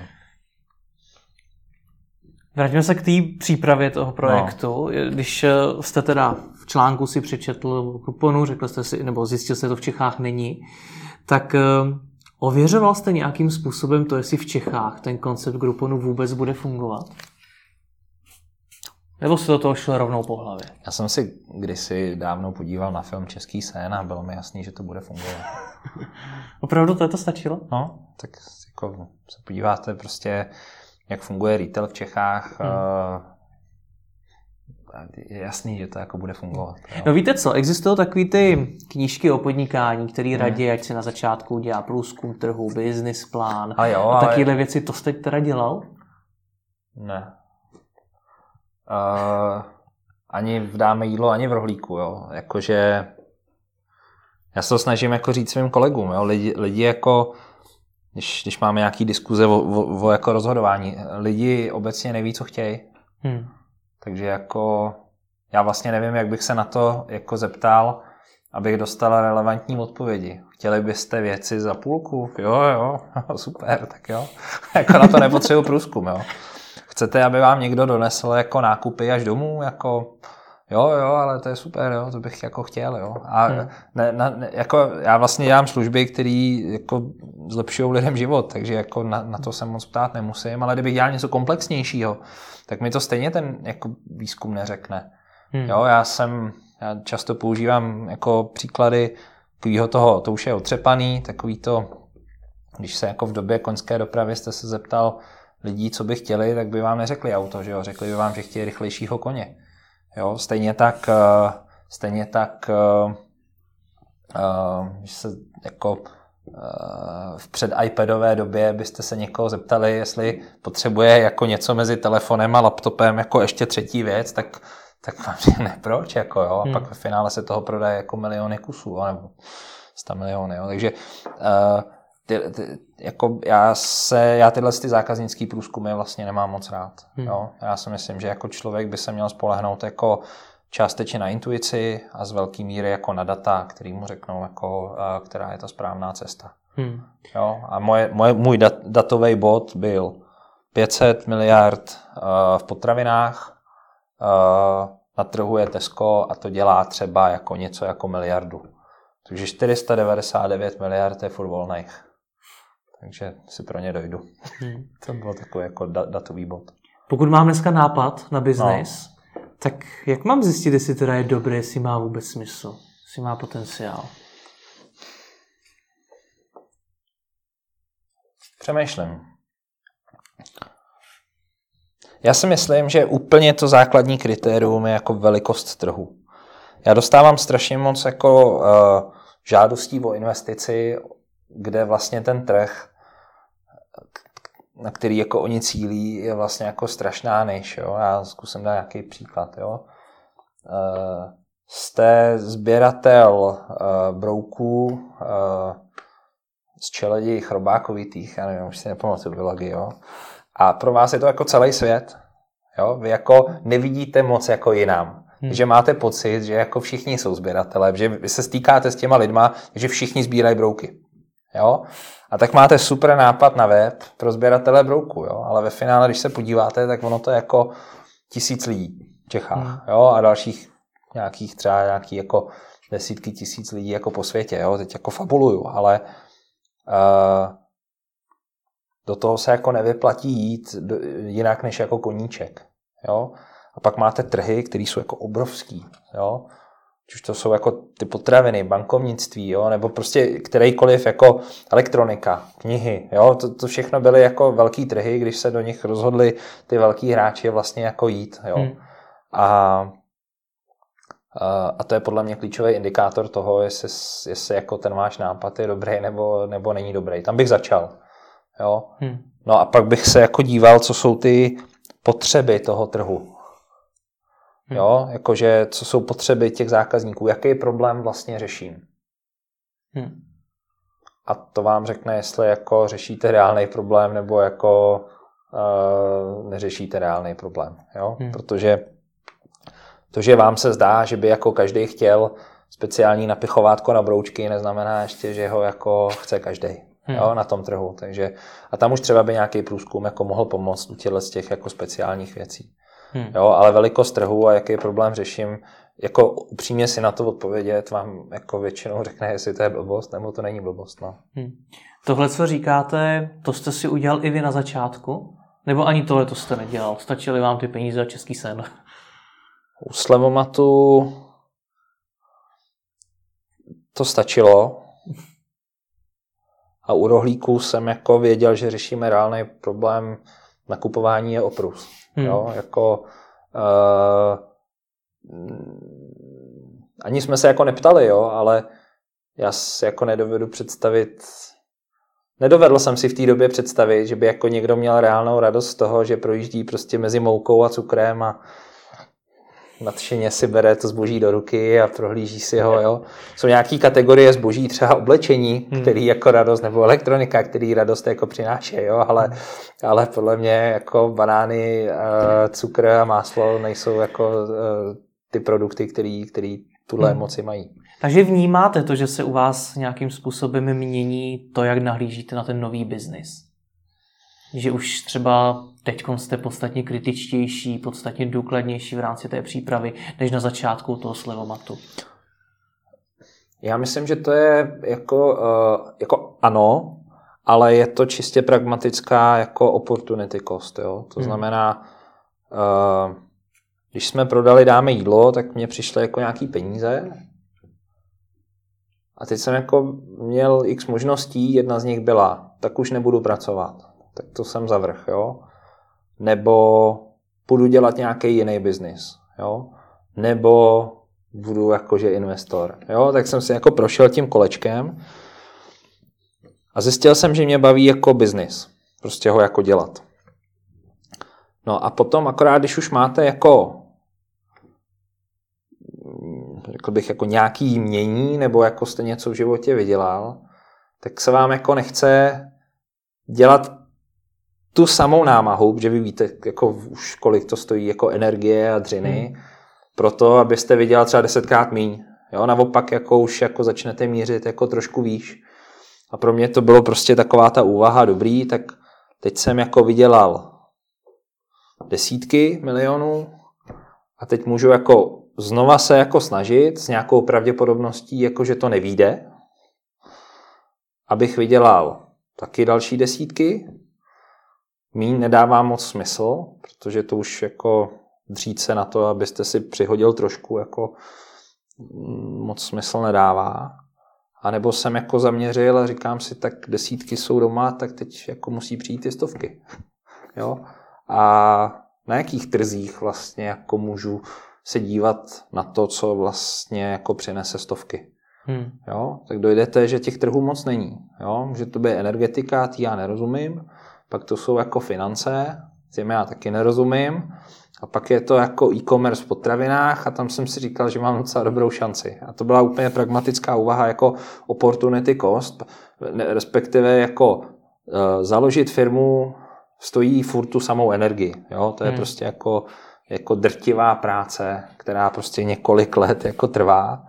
Vrátíme se k té přípravě toho projektu. No. Když eh, jste teda v článku si přečetl kuponu, řekl jste si, nebo zjistil jste, že to v Čechách není, tak ověřoval jste nějakým způsobem to, jestli v Čechách ten koncept Grouponu vůbec bude fungovat? Nebo si do toho šel rovnou po hlavě? Já jsem si kdysi dávno podíval na film Český sen a bylo mi jasný, že to bude fungovat. Opravdu to, to stačilo? No, tak jako se podíváte prostě, jak funguje retail v Čechách, hmm. je jasný, že to jako bude fungovat. Jo. No víte co, existují takové ty knížky o podnikání, které hmm. radí, ať se na začátku udělá průzkum trhu, business plán a, jo, a takovéhle ale... věci. To jste teda dělal? Ne uh, ani v dáme jídlo, ani v rohlíku, jo. Jakože já se to snažím jako říct svým kolegům, jo. Lidi, lidi jako, když, když máme nějaký diskuze o, o, o jako rozhodování, lidi obecně neví, co chtějí. Hmm. Takže jako já vlastně nevím, jak bych se na to jako zeptal, abych dostal relevantní odpovědi. Chtěli byste věci za půlku? Jo, jo, super, tak jo. jako na to nepotřebuji průzkum, jo. Chcete, aby vám někdo donesl jako nákupy až domů? Jako, jo, jo, ale to je super, jo, to bych jako chtěl, jo. A hmm. ne, ne, jako já vlastně dělám služby, které jako zlepšují lidem život, takže jako na, na, to se moc ptát nemusím, ale kdybych dělal něco komplexnějšího, tak mi to stejně ten jako výzkum neřekne. Hmm. Jo, já jsem, já často používám jako příklady takového toho, to už je otřepaný, takový to, když se jako v době koňské dopravy jste se zeptal, lidí, co by chtěli, tak by vám neřekli auto, že jo? Řekli by vám, že chtějí rychlejšího koně. Jo? Stejně tak, eh, stejně tak, eh, eh, když se jako v před iPadové době byste se někoho zeptali, jestli potřebuje jako něco mezi telefonem a laptopem jako ještě třetí věc, tak, tak vám řekne proč, jako jo, a hmm. pak ve finále se toho prodaje jako miliony kusů, nebo 100 miliony, jo. takže uh, ty, ty, jako já, se, já tyhle ty zákaznický průzkumy vlastně nemám moc rád. Hmm. Jo? Já si myslím, že jako člověk by se měl spolehnout jako částečně na intuici a z velké míry jako na data, který mu řeknou, jako, která je ta správná cesta. Hmm. Jo? A moje, moje, můj dat, datový bod byl 500 miliard uh, v potravinách, uh, na trhu je Tesco a to dělá třeba jako něco jako miliardu. Takže 499 miliard je furt volných takže si pro ně dojdu. Hmm. to bylo takový jako datový bod. Pokud mám dneska nápad na biznis, no. tak jak mám zjistit, jestli teda je dobré, jestli má vůbec smysl, jestli má potenciál? Přemýšlím. Já si myslím, že úplně to základní kritérium je jako velikost trhu. Já dostávám strašně moc jako uh, žádostí o investici kde vlastně ten trh, na který jako oni cílí, je vlastně jako strašná než. Jo? Já zkusím dát nějaký příklad. Jo? Uh, jste sběratel uh, brouků uh, z čeledí chrobákovitých, já nevím, už si nepamatuju biologii, jo? A pro vás je to jako celý svět. Jo? Vy jako nevidíte moc jako jinam. Hmm. Že máte pocit, že jako všichni jsou sběratelé, že vy se stýkáte s těma lidma, že všichni sbírají brouky. Jo? A tak máte super nápad na web pro sběratele brouku, jo? ale ve finále, když se podíváte, tak ono to je jako tisíc lidí v Čechách hmm. jo? a dalších nějakých třeba nějaký jako desítky tisíc lidí jako po světě. Jo? Teď jako fabuluju, ale uh, do toho se jako nevyplatí jít jinak než jako koníček. Jo? A pak máte trhy, které jsou jako obrovský. Jo? Už to jsou jako ty potraviny, bankovnictví, jo? nebo prostě kterýkoliv jako elektronika, knihy. Jo? To, to všechno byly jako velký trhy, když se do nich rozhodli ty velký hráči vlastně jako jít. Jo? Hmm. A, a to je podle mě klíčový indikátor toho, jestli, jestli jako ten váš nápad je dobrý nebo, nebo není dobrý. Tam bych začal. Jo? Hmm. No a pak bych se jako díval, co jsou ty potřeby toho trhu. Hmm. Jo, jakože co jsou potřeby těch zákazníků, jaký problém vlastně řeším. Hmm. A to vám řekne, jestli jako řešíte reálný problém nebo jako uh, neřešíte reálný problém. Jo? Hmm. Protože to, že vám se zdá, že by jako každý chtěl speciální napichovátko na broučky, neznamená ještě, že ho jako chce každý hmm. jo, na tom trhu. Takže, a tam už třeba by nějaký průzkum jako mohl pomoct u těchto těch jako speciálních věcí. Hmm. Jo, ale velikost trhu a jaký problém řeším, jako upřímně si na to odpovědět, vám jako většinou řekne, jestli to je blbost, nebo to není blbost. No. Hmm. Tohle, co říkáte, to jste si udělal i vy na začátku? Nebo ani tohle to jste nedělal? Stačily vám ty peníze a český sen? U Slevomatu to stačilo. A u rohlíků jsem jako věděl, že řešíme reálný problém nakupování je oprus. Hmm. Jo, jako uh, ani jsme se jako neptali, jo, ale já si jako nedovedu představit, nedovedl jsem si v té době představit, že by jako někdo měl reálnou radost z toho, že projíždí prostě mezi moukou a cukrem a nadšeně si bere to zboží do ruky a prohlíží si ho. Jo. Jsou nějaké kategorie zboží, třeba oblečení, hmm. který jako radost, nebo elektronika, který radost jako přináší, jo, ale, ale podle mě jako banány, eh, cukr a máslo nejsou jako eh, ty produkty, který, který tuhle hmm. emoci mají. Takže vnímáte to, že se u vás nějakým způsobem mění to, jak nahlížíte na ten nový biznis? Že už třeba teď jste podstatně kritičtější, podstatně důkladnější v rámci té přípravy, než na začátku toho slevomatu? Já myslím, že to je jako, uh, jako ano, ale je to čistě pragmatická jako opportunity cost. Jo? To hmm. znamená, uh, když jsme prodali dáme jídlo, tak mě přišly jako nějaký peníze a teď jsem jako měl x možností, jedna z nich byla, tak už nebudu pracovat. Tak to jsem zavrh, jo nebo budu dělat nějaký jiný biznis, jo, nebo budu jakože investor, jo, tak jsem si jako prošel tím kolečkem a zjistil jsem, že mě baví jako biznis, prostě ho jako dělat. No a potom akorát, když už máte jako řekl bych, jako nějaký mění, nebo jako jste něco v životě vydělal, tak se vám jako nechce dělat tu samou námahu, že vy víte, jako už kolik to stojí jako energie a dřiny, hmm. proto, abyste viděl třeba desetkrát míň. Jo, naopak jako už jako začnete mířit jako trošku výš. A pro mě to bylo prostě taková ta úvaha, dobrý, tak teď jsem jako vydělal desítky milionů a teď můžu jako znova se jako snažit s nějakou pravděpodobností, jako že to nevíde, abych vydělal taky další desítky míň nedává moc smysl, protože to už jako dřít se na to, abyste si přihodil trošku, jako mm, moc smysl nedává. A nebo jsem jako zaměřil a říkám si, tak desítky jsou doma, tak teď jako musí přijít ty stovky. Jo? A na jakých trzích vlastně jako můžu se dívat na to, co vlastně jako přinese stovky. Hmm. Jo? Tak dojdete, že těch trhů moc není. Jo? Může to být energetika, ty já nerozumím, pak to jsou jako finance, těm já taky nerozumím, a pak je to jako e-commerce v potravinách a tam jsem si říkal, že mám docela dobrou šanci. A to byla úplně pragmatická úvaha jako opportunity cost, respektive jako uh, založit firmu stojí furt tu samou energii. Jo? To je hmm. prostě jako, jako drtivá práce, která prostě několik let jako trvá.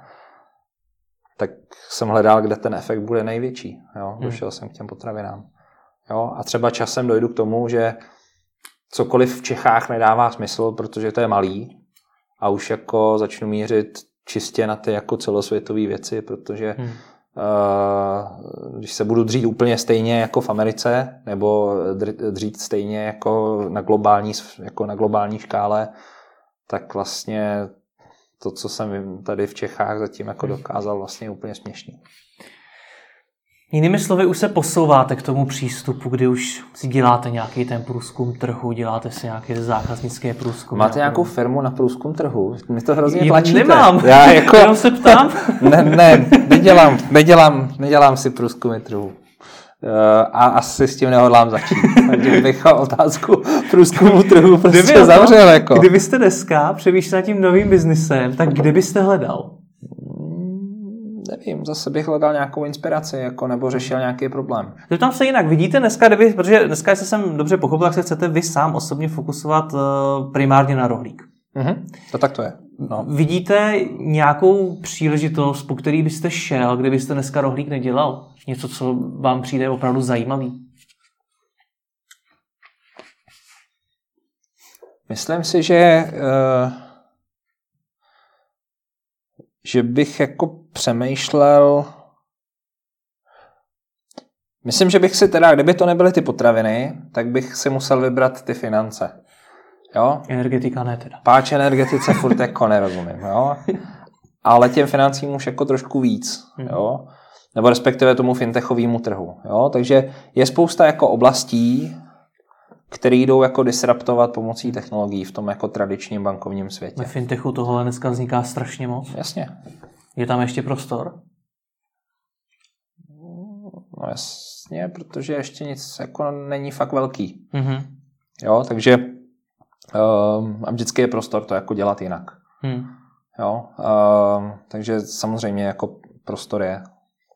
Tak jsem hledal, kde ten efekt bude největší. Jo? Hmm. Došel hmm. jsem k těm potravinám. Jo? A třeba časem dojdu k tomu, že cokoliv v Čechách nedává smysl, protože to je malý a už jako začnu mířit čistě na ty jako celosvětové věci, protože hmm. když se budu dřít úplně stejně jako v Americe, nebo dřít stejně jako na globální, jako na globální škále, tak vlastně to, co jsem tady v Čechách zatím jako dokázal, vlastně je úplně směšný. Jinými slovy, už se posouváte k tomu přístupu, kdy už si děláte nějaký ten průzkum trhu, děláte si nějaké zákaznické průzkum. Máte nějakou firmu na průzkum trhu? Mi to hrozně J- tlačíte. Nemám, Já jako... jenom se ptám. ne, ne, nedělám, nedělám, nedělám si průzkumy trhu. Eh, a asi s tím nehodlám začít. Takže bych otázku průzkumu trhu prostě Kdyby, zavřel. Jako. Kdybyste dneska přemýšlel tím novým biznisem, tak kde byste hledal? Nevím, zase bych hledal nějakou inspiraci jako, nebo řešil nějaký problém. Zeptám se jinak, vidíte dneska, kdyby, protože dneska, jestli jsem dobře pochopil, tak se chcete vy sám osobně fokusovat uh, primárně na rohlík. Mm-hmm. To tak to je. No. Vidíte nějakou příležitost, po který byste šel, kdybyste dneska rohlík nedělal? Něco, co vám přijde opravdu zajímavý? Myslím si, že uh, že bych jako přemýšlel Myslím, že bych si teda, kdyby to nebyly ty potraviny, tak bych si musel vybrat ty finance. Jo? Energetika ne teda. Páč energetice furt jako nerozumím, jo? Ale těm financím už jako trošku víc, Mhm. jo? Nebo respektive tomu fintechovému trhu, jo? Takže je spousta jako oblastí, které jdou jako disruptovat pomocí technologií v tom jako tradičním bankovním světě. Ve fintechu tohle dneska vzniká strašně moc. Jasně. Je tam ještě prostor? No jasně, protože ještě nic jako není fakt velký. Mhm. Jo, takže um, a vždycky je prostor to jako dělat jinak. Hmm. Jo, um, takže samozřejmě jako prostor je.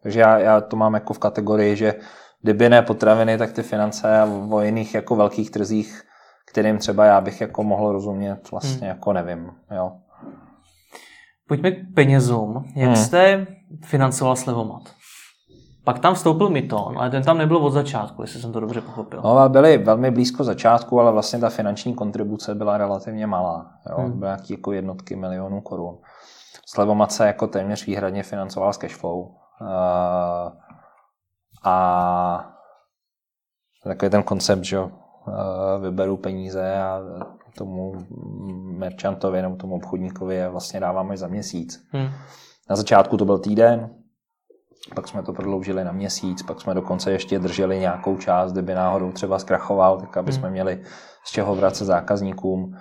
Takže já, já to mám jako v kategorii, že kdyby ne potraviny, tak ty finance a o jiných jako velkých trzích, kterým třeba já bych jako mohl rozumět, vlastně hmm. jako nevím. Jo. Pojďme k penězům. Jak hmm. jste financoval slevomat? Pak tam vstoupil Miton, ale ten tam nebyl od začátku, jestli jsem to dobře pochopil. No, byli velmi blízko začátku, ale vlastně ta finanční kontribuce byla relativně malá. Jo? Hmm. Nějaké jako jednotky milionů korun. Slevomat se jako téměř výhradně financoval z cashflow. Uh, a takový ten koncept, že uh, vyberu peníze a tomu merchantovi nebo tomu obchodníkovi je vlastně dáváme za měsíc. Hmm. Na začátku to byl týden, pak jsme to prodloužili na měsíc, pak jsme dokonce ještě drželi nějakou část, kdyby náhodou třeba zkrachoval, tak aby jsme měli z čeho vracet zákazníkům.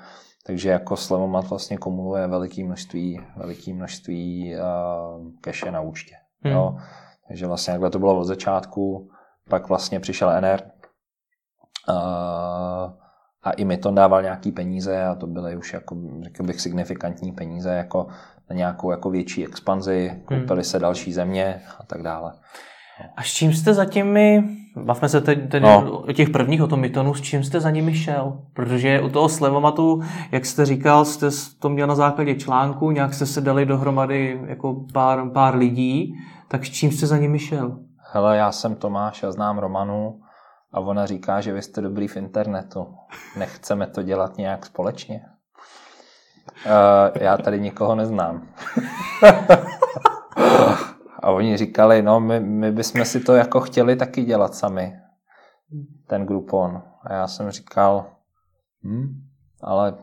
Takže jako Slevomat vlastně kumuluje veliké množství, veliké množství uh, keše na účtě. Hmm. Jo. Takže vlastně jakhle to bylo od začátku, pak vlastně přišel NR a i mi to dával nějaký peníze a to byly už jako, řekl bych, signifikantní peníze jako na nějakou jako větší expanzi, koupily hmm. se další země a tak dále. A s čím jste za těmi, bavme se teď, teď no. o těch prvních, o tom Mytonu, s čím jste za nimi šel? Protože u toho Slevomatu, jak jste říkal, jste to měl na základě článku, nějak jste se dali dohromady jako pár, pár lidí, tak s čím jste za nimi šel? Hele, já jsem Tomáš, já znám Romanu a ona říká, že vy jste dobrý v internetu. Nechceme to dělat nějak společně? Uh, já tady nikoho neznám. a oni říkali, no my, my bychom si to jako chtěli taky dělat sami, ten Groupon. A já jsem říkal, hm, ale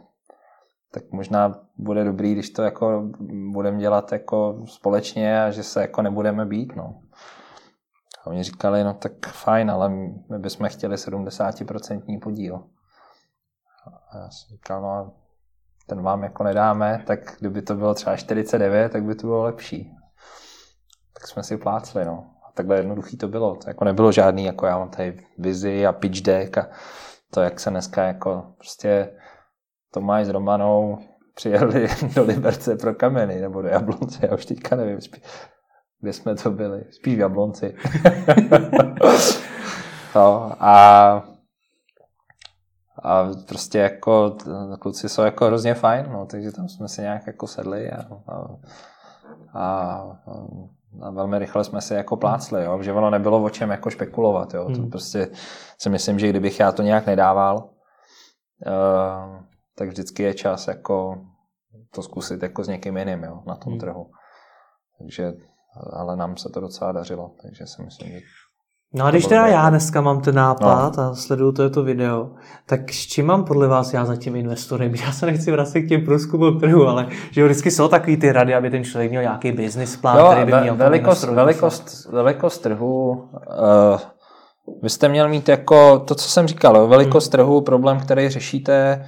tak možná bude dobrý, když to jako budeme dělat jako společně a že se jako nebudeme být, no. A oni říkali, no tak fajn, ale my bychom chtěli 70% podíl. A já jsem říkal, no ten vám jako nedáme, tak kdyby to bylo třeba 49, tak by to bylo lepší. Tak jsme si plácli, no. A takhle jednoduchý to bylo. To jako nebylo žádný, jako já mám tady vizi a pitch deck a to, jak se dneska jako prostě Tomáš s Romanou přijeli do Liberce pro kameny, nebo do Jablonce, já už teďka nevím, kde jsme to byli, spíš v Jablonci. no, a a prostě jako kluci jsou jako hrozně fajn, no, takže tam jsme si nějak jako sedli a, a, a, a velmi rychle jsme si jako plácli, jo, že ono nebylo o čem jako špekulovat, jo, to prostě si myslím, že kdybych já to nějak nedával, uh, tak vždycky je čas jako to zkusit jako s někým jiným, jo, na tom trhu. Takže ale nám se to docela dařilo, takže si myslím, že No a když teda já dneska mám ten nápad no. a sleduju to video, tak s čím mám podle vás já za tím investorem? Já se nechci vracet k těm průzkumům trhu, ale že vždycky jsou takový ty rady, aby ten člověk měl nějaký business plán, jo, který by měl velikost, velikost, velikost trhu, uh, vy jste měl mít jako to, co jsem říkal, velikost hmm. trhu, problém, který řešíte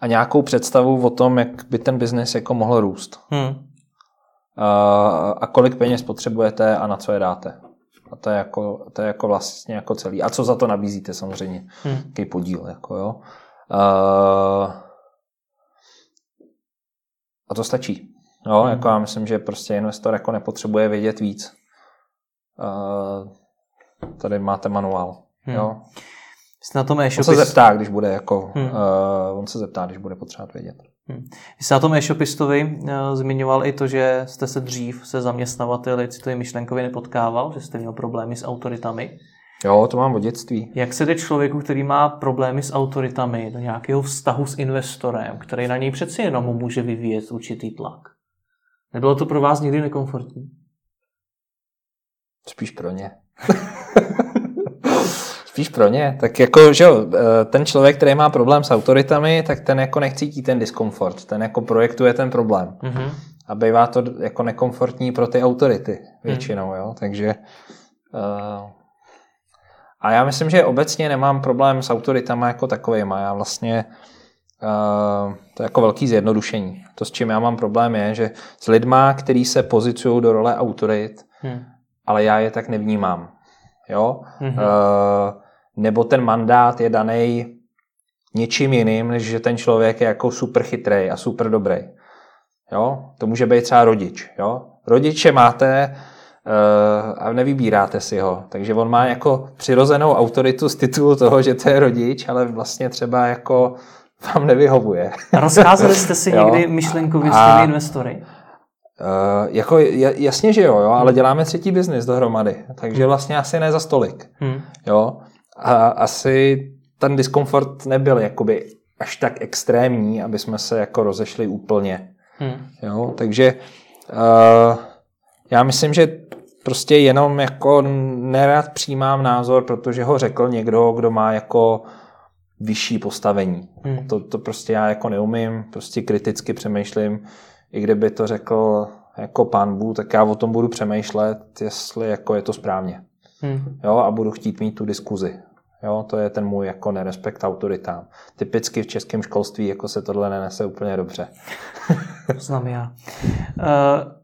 a nějakou představu o tom, jak by ten biznis jako mohl růst. Hmm. A kolik peněz potřebujete a na co je dáte. A to je jako, to je jako vlastně jako celý. A co za to nabízíte samozřejmě. Hmm. Jaký podíl. Jako, jo. A to stačí. Jo, hmm. jako já myslím, že prostě investor jako nepotřebuje vědět víc. Tady máte manuál. Hmm. Jo. Jste na tom e-shopu... On se zeptá, když bude jako, hmm. uh, on se zeptá, když bude potřebovat vědět. Hmm. Vy jste na tom e-shopistovi uh, zmiňoval i to, že jste se dřív se zaměstnavateli citově myšlenkově nepotkával, že jste měl problémy s autoritami. Jo, to mám od dětství. Jak se jde člověku, který má problémy s autoritami, do nějakého vztahu s investorem, který na něj přeci jenom může vyvíjet určitý tlak? Nebylo to pro vás nikdy nekomfortní? Spíš pro ně. Spíš pro ně. Tak jako, že jo, eh, ten člověk, který má problém s autoritami, tak ten jako nechcítí ten diskomfort. Ten jako projektuje ten problém. Mm-hmm. A bývá to jako nekomfortní pro ty autority většinou, mm. jo. Takže uh, a já myslím, že obecně nemám problém s autoritama jako takovýma. Já vlastně Uh, to je jako velký zjednodušení. To, s čím já mám problém, je, že s lidma, kteří se pozicují do role autorit, hmm. ale já je tak nevnímám. Jo? Hmm. Uh, nebo ten mandát je daný něčím jiným, než že ten člověk je jako super chytrý a super dobrý. Jo? To může být třeba rodič. Jo? Rodiče máte uh, a nevybíráte si ho. Takže on má jako přirozenou autoritu z titulu toho, že to je rodič, ale vlastně třeba jako vám nevyhovuje. Rozcházeli jste si někdy myšlenkově s těmi investory? Uh, jako jasně, že jo, jo, ale děláme třetí biznis dohromady, takže vlastně asi ne za stolik. Hmm. Jo? A asi ten diskomfort nebyl jakoby až tak extrémní, aby jsme se jako rozešli úplně. Hmm. Jo? Takže uh, já myslím, že prostě jenom jako nerad přijímám názor, protože ho řekl někdo, kdo má jako vyšší postavení. Hmm. To, to prostě já jako neumím, prostě kriticky přemýšlím. I kdyby to řekl jako pán Bůh, tak já o tom budu přemýšlet, jestli jako je to správně. Hmm. Jo, a budu chtít mít tu diskuzi. Jo, to je ten můj jako nerespekt autoritám. Typicky v českém školství jako se tohle nenese úplně dobře. Znám já. Uh,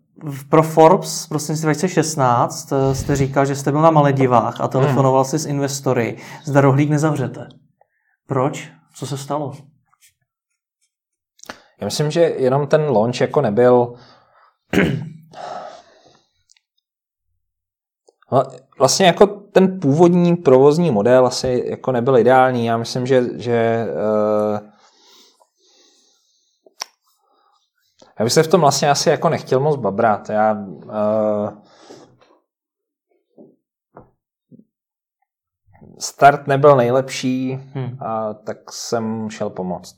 pro Forbes prostě 2016 eh, jste říkal, že jste byl na Maledivách a telefonoval hmm. si s investory. Zda rohlík nezavřete. Proč? Co se stalo? Já myslím, že jenom ten launch jako nebyl No, vlastně jako ten původní provozní model asi jako nebyl ideální. Já myslím, že, že uh, já bych se v tom vlastně asi jako nechtěl moc babrat. Já uh, start nebyl nejlepší, hmm. a tak jsem šel pomoct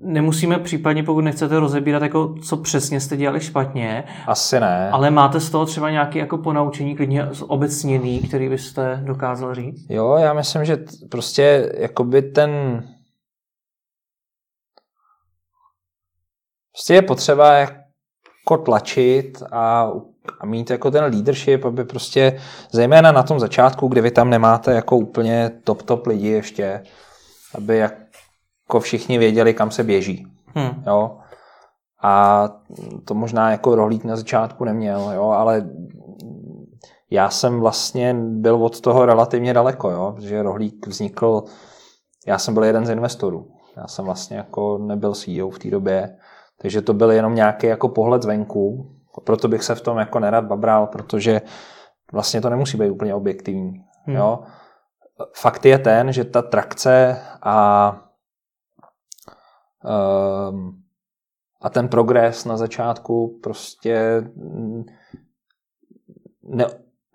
nemusíme případně, pokud nechcete rozebírat, jako co přesně jste dělali špatně. Asi ne. Ale máte z toho třeba nějaké jako ponaučení, klidně obecněný, který byste dokázal říct? Jo, já myslím, že prostě jakoby ten prostě je potřeba jako tlačit a, a mít jako ten leadership, aby prostě zejména na tom začátku, kdy vy tam nemáte jako úplně top top lidi ještě, aby jak jako všichni věděli, kam se běží. Hmm. Jo? A to možná jako rohlík na začátku neměl, jo? ale já jsem vlastně byl od toho relativně daleko, jo? protože rohlík vznikl, já jsem byl jeden z investorů. Já jsem vlastně jako nebyl CEO v té době, takže to byl jenom nějaký jako pohled zvenku. Proto bych se v tom jako nerad babral, protože vlastně to nemusí být úplně objektivní. Hmm. Jo? Fakt je ten, že ta trakce a a ten progres na začátku prostě ne,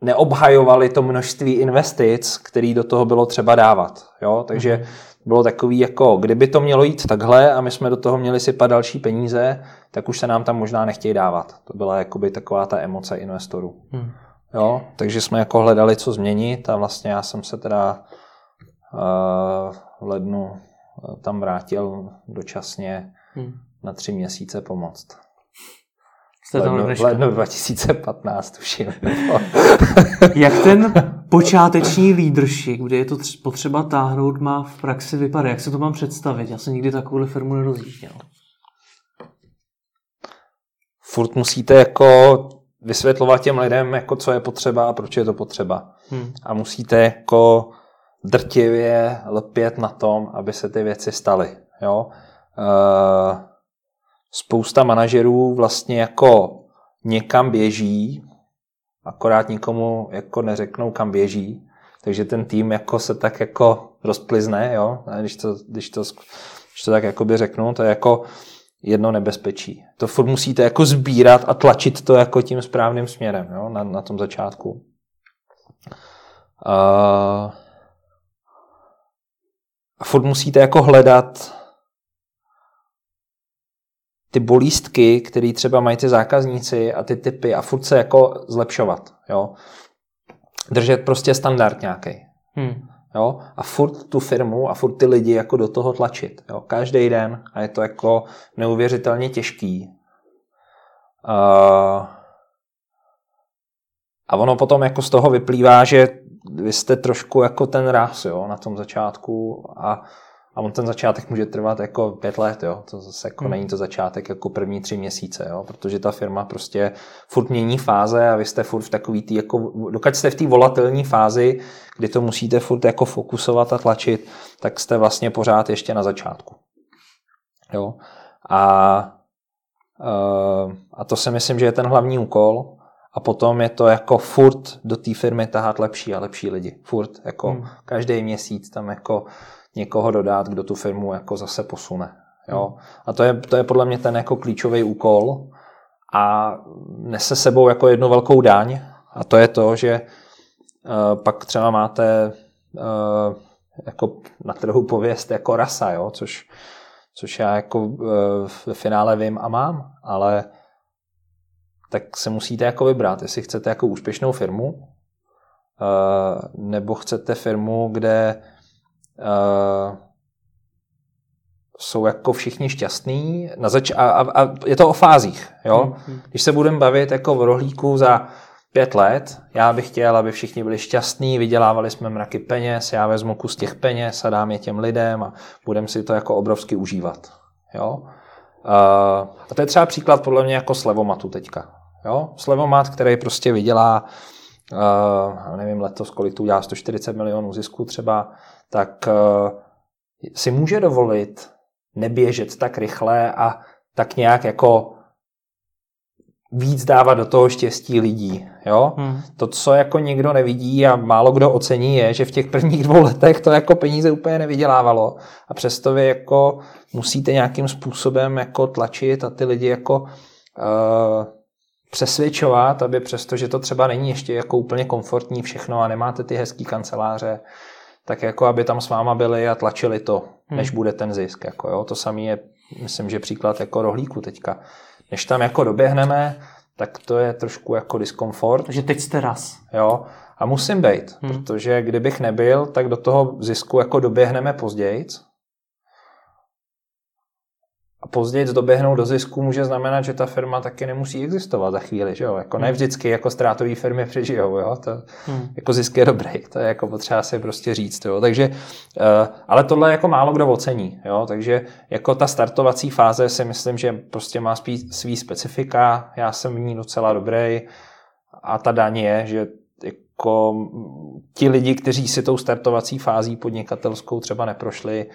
neobhajovali to množství investic, který do toho bylo třeba dávat. Jo? Takže mm. bylo takový jako, kdyby to mělo jít takhle a my jsme do toho měli sypat další peníze, tak už se nám tam možná nechtějí dávat. To byla jakoby taková ta emoce investorů. Mm. Jo? Takže jsme jako hledali, co změnit a vlastně já jsem se teda uh, v lednu tam vrátil dočasně mm. na tři měsíce pomoct. Jste tam lednu, lednu 2015 tuším. Jak ten počáteční leadership, kde je to potřeba táhnout, má v praxi vypadat? Jak se to mám představit? Já jsem nikdy takovou firmu nerozjížděl. Furt musíte jako vysvětlovat těm lidem, jako co je potřeba a proč je to potřeba. Hmm. A musíte jako drtivě lpět na tom, aby se ty věci staly. Jo? Uh, spousta manažerů vlastně jako někam běží, akorát nikomu jako neřeknou, kam běží, takže ten tým jako se tak jako rozplizne, jo, když to, když to, když to tak jakoby řeknu, to je jako jedno nebezpečí. To furt musíte jako sbírat a tlačit to jako tím správným směrem, jo, na, na tom začátku. A, a furt musíte jako hledat ty bolístky, které třeba mají ty zákazníci a ty typy a furt se jako zlepšovat. Jo? Držet prostě standard nějaký. Hmm. Jo? A furt tu firmu a furt ty lidi jako do toho tlačit. Jo? Každý den a je to jako neuvěřitelně těžký. Uh, a ono potom jako z toho vyplývá, že vy jste trošku jako ten raz jo, na tom začátku a a on ten začátek může trvat jako pět let, jo. To zase jako hmm. není to začátek jako první tři měsíce, jo. Protože ta firma prostě furt mění fáze a vy jste furt v takový tý, jako, dokud jste v té volatilní fázi, kdy to musíte furt jako fokusovat a tlačit, tak jste vlastně pořád ještě na začátku. Jo. A, eh, a to si myslím, že je ten hlavní úkol. A potom je to jako furt do té firmy tahat lepší a lepší lidi. Furt, jako hmm. každý měsíc tam jako někoho dodat, kdo tu firmu jako zase posune. Jo? Hmm. A to je, to je podle mě ten jako klíčový úkol a nese sebou jako jednu velkou daň a to je to, že uh, pak třeba máte uh, jako na trhu pověst jako rasa, jo? Což, což já jako uh, v finále vím a mám, ale tak se musíte jako vybrat, jestli chcete jako úspěšnou firmu, uh, nebo chcete firmu, kde uh, jsou jako všichni šťastní na zač- a, a, a je to o fázích. Jo? Mm-hmm. Když se budeme bavit jako v rohlíku za pět let, já bych chtěl, aby všichni byli šťastní, vydělávali jsme mraky peněz, já vezmu kus těch peněz a dám je těm lidem a budeme si to jako obrovsky užívat. Jo? Uh, a to je třeba příklad podle mě jako slevomatu teďka. Jo? Slevomat, který prostě vydělá, uh, nevím letos, kolik tu udělá, 140 milionů zisku třeba, tak uh, si může dovolit neběžet tak rychle a tak nějak jako víc dávat do toho štěstí lidí. Jo? Hmm. To, co jako nikdo nevidí a málo kdo ocení, je, že v těch prvních dvou letech to jako peníze úplně nevydělávalo. A přesto vy jako musíte nějakým způsobem jako tlačit a ty lidi jako uh, přesvědčovat, aby přesto, že to třeba není ještě jako úplně komfortní všechno a nemáte ty hezký kanceláře, tak jako aby tam s váma byli a tlačili to, hmm. než bude ten zisk. Jako jo. To samé je, myslím, že příklad jako rohlíku teďka. Než tam jako doběhneme, tak to je trošku jako diskomfort. Takže teď jste raz. Jo. A musím být, hmm. protože kdybych nebyl, tak do toho zisku jako doběhneme později a později doběhnout do zisku může znamenat, že ta firma taky nemusí existovat za chvíli, že jo? Jako ne hmm. vždycky jako ztrátové firmy přežijou, jo? To, hmm. Jako zisk je dobrý, to je jako potřeba si prostě říct, jo? Takže, uh, ale tohle jako málo kdo ocení, jo? Takže jako ta startovací fáze si myslím, že prostě má spíš svý specifika, já jsem v ní docela dobrý a ta daň je, že jako ti lidi, kteří si tou startovací fází podnikatelskou třeba neprošli,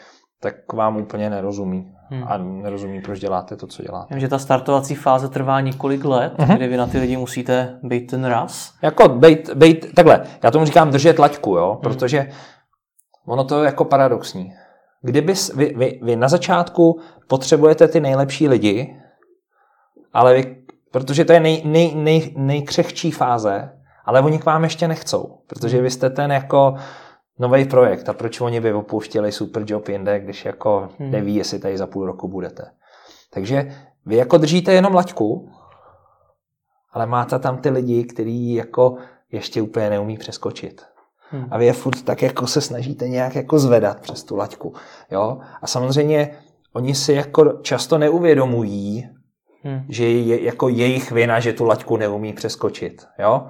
tak vám úplně nerozumí. Hmm. A nerozumí, proč děláte to, co děláte. Vím, že ta startovací fáze trvá několik let, uh-huh. kdy vy na ty lidi musíte být ten raz. Jako být, být takhle, já tomu říkám držet laťku, jo, hmm. protože ono to je jako paradoxní. Kdyby vy, vy, vy na začátku potřebujete ty nejlepší lidi, ale vy, protože to je nej, nej, nej, nejkřehčí fáze Ale oni k vám ještě nechcou, protože vy jste ten jako nový projekt a proč oni by opouštěli super job jinde, když jako hmm. neví, jestli tady za půl roku budete. Takže vy jako držíte jenom laťku, ale máte tam ty lidi, kteří jako ještě úplně neumí přeskočit. Hmm. A vy je furt tak jako se snažíte nějak jako zvedat přes tu laťku. Jo? A samozřejmě oni si jako často neuvědomují, hmm. že je jako jejich vina, že tu laťku neumí přeskočit. Jo?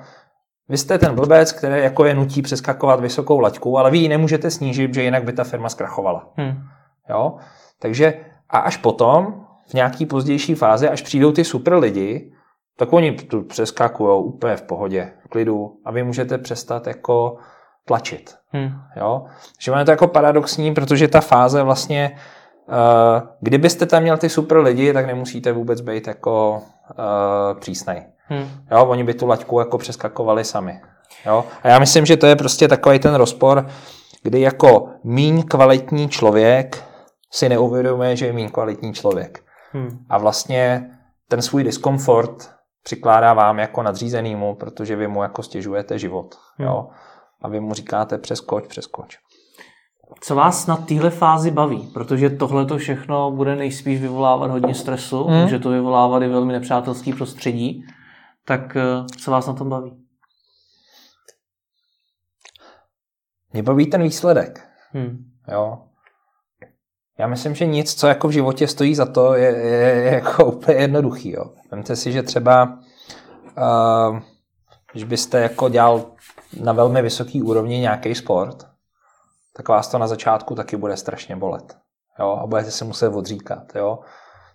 Vy jste ten blbec, který jako je nutí přeskakovat vysokou laťku, ale vy ji nemůžete snížit, že jinak by ta firma zkrachovala. Hmm. Jo? Takže a až potom, v nějaký pozdější fázi, až přijdou ty super lidi, tak oni tu přeskakují úplně v pohodě, v klidu a vy můžete přestat jako tlačit. Hmm. Jo? Že je to jako paradoxní, protože ta fáze vlastně, uh, kdybyste tam měl ty super lidi, tak nemusíte vůbec být jako uh, přísnej. Hmm. Jo, oni by tu laťku jako přeskakovali sami. Jo? A já myslím, že to je prostě takový ten rozpor, kdy jako míň kvalitní člověk si neuvědomuje, že je míň kvalitní člověk. Hmm. A vlastně ten svůj diskomfort přikládá vám jako nadřízenýmu, protože vy mu jako stěžujete život. Hmm. Jo? A vy mu říkáte přeskoč, přeskoč. Co vás na téhle fázi baví? Protože tohle to všechno bude nejspíš vyvolávat hodně stresu, hmm. může to vyvolávat i velmi nepřátelský prostředí. Tak eh, co vás na tom baví? Mě baví ten výsledek. Hmm. Jo. Já myslím, že nic, co jako v životě stojí za to, je, je, je jako úplně jednoduchý. Jo. Vemte si, že třeba uh, když byste jako dělal na velmi vysoký úrovni nějaký sport, tak vás to na začátku taky bude strašně bolet. Jo? A budete se muset odříkat. Jo?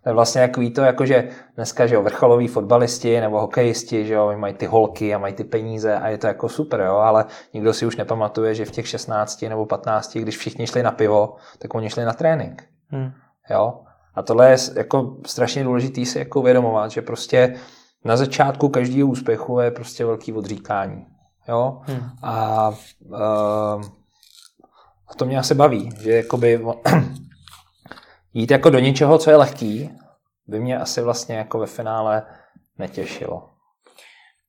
To je vlastně jako to, jako že dneska, že jo, vrcholoví fotbalisti nebo hokejisti, že jo, mají ty holky a mají ty peníze a je to jako super, jo, ale nikdo si už nepamatuje, že v těch 16 nebo 15, když všichni šli na pivo, tak oni šli na trénink. Hmm. Jo. A tohle je jako strašně důležitý si jako uvědomovat, že prostě na začátku každého úspěchu je prostě velký odříkání. Jo? Hmm. A, uh, a to mě asi baví, že jakoby jít jako do něčeho, co je lehký, by mě asi vlastně jako ve finále netěšilo.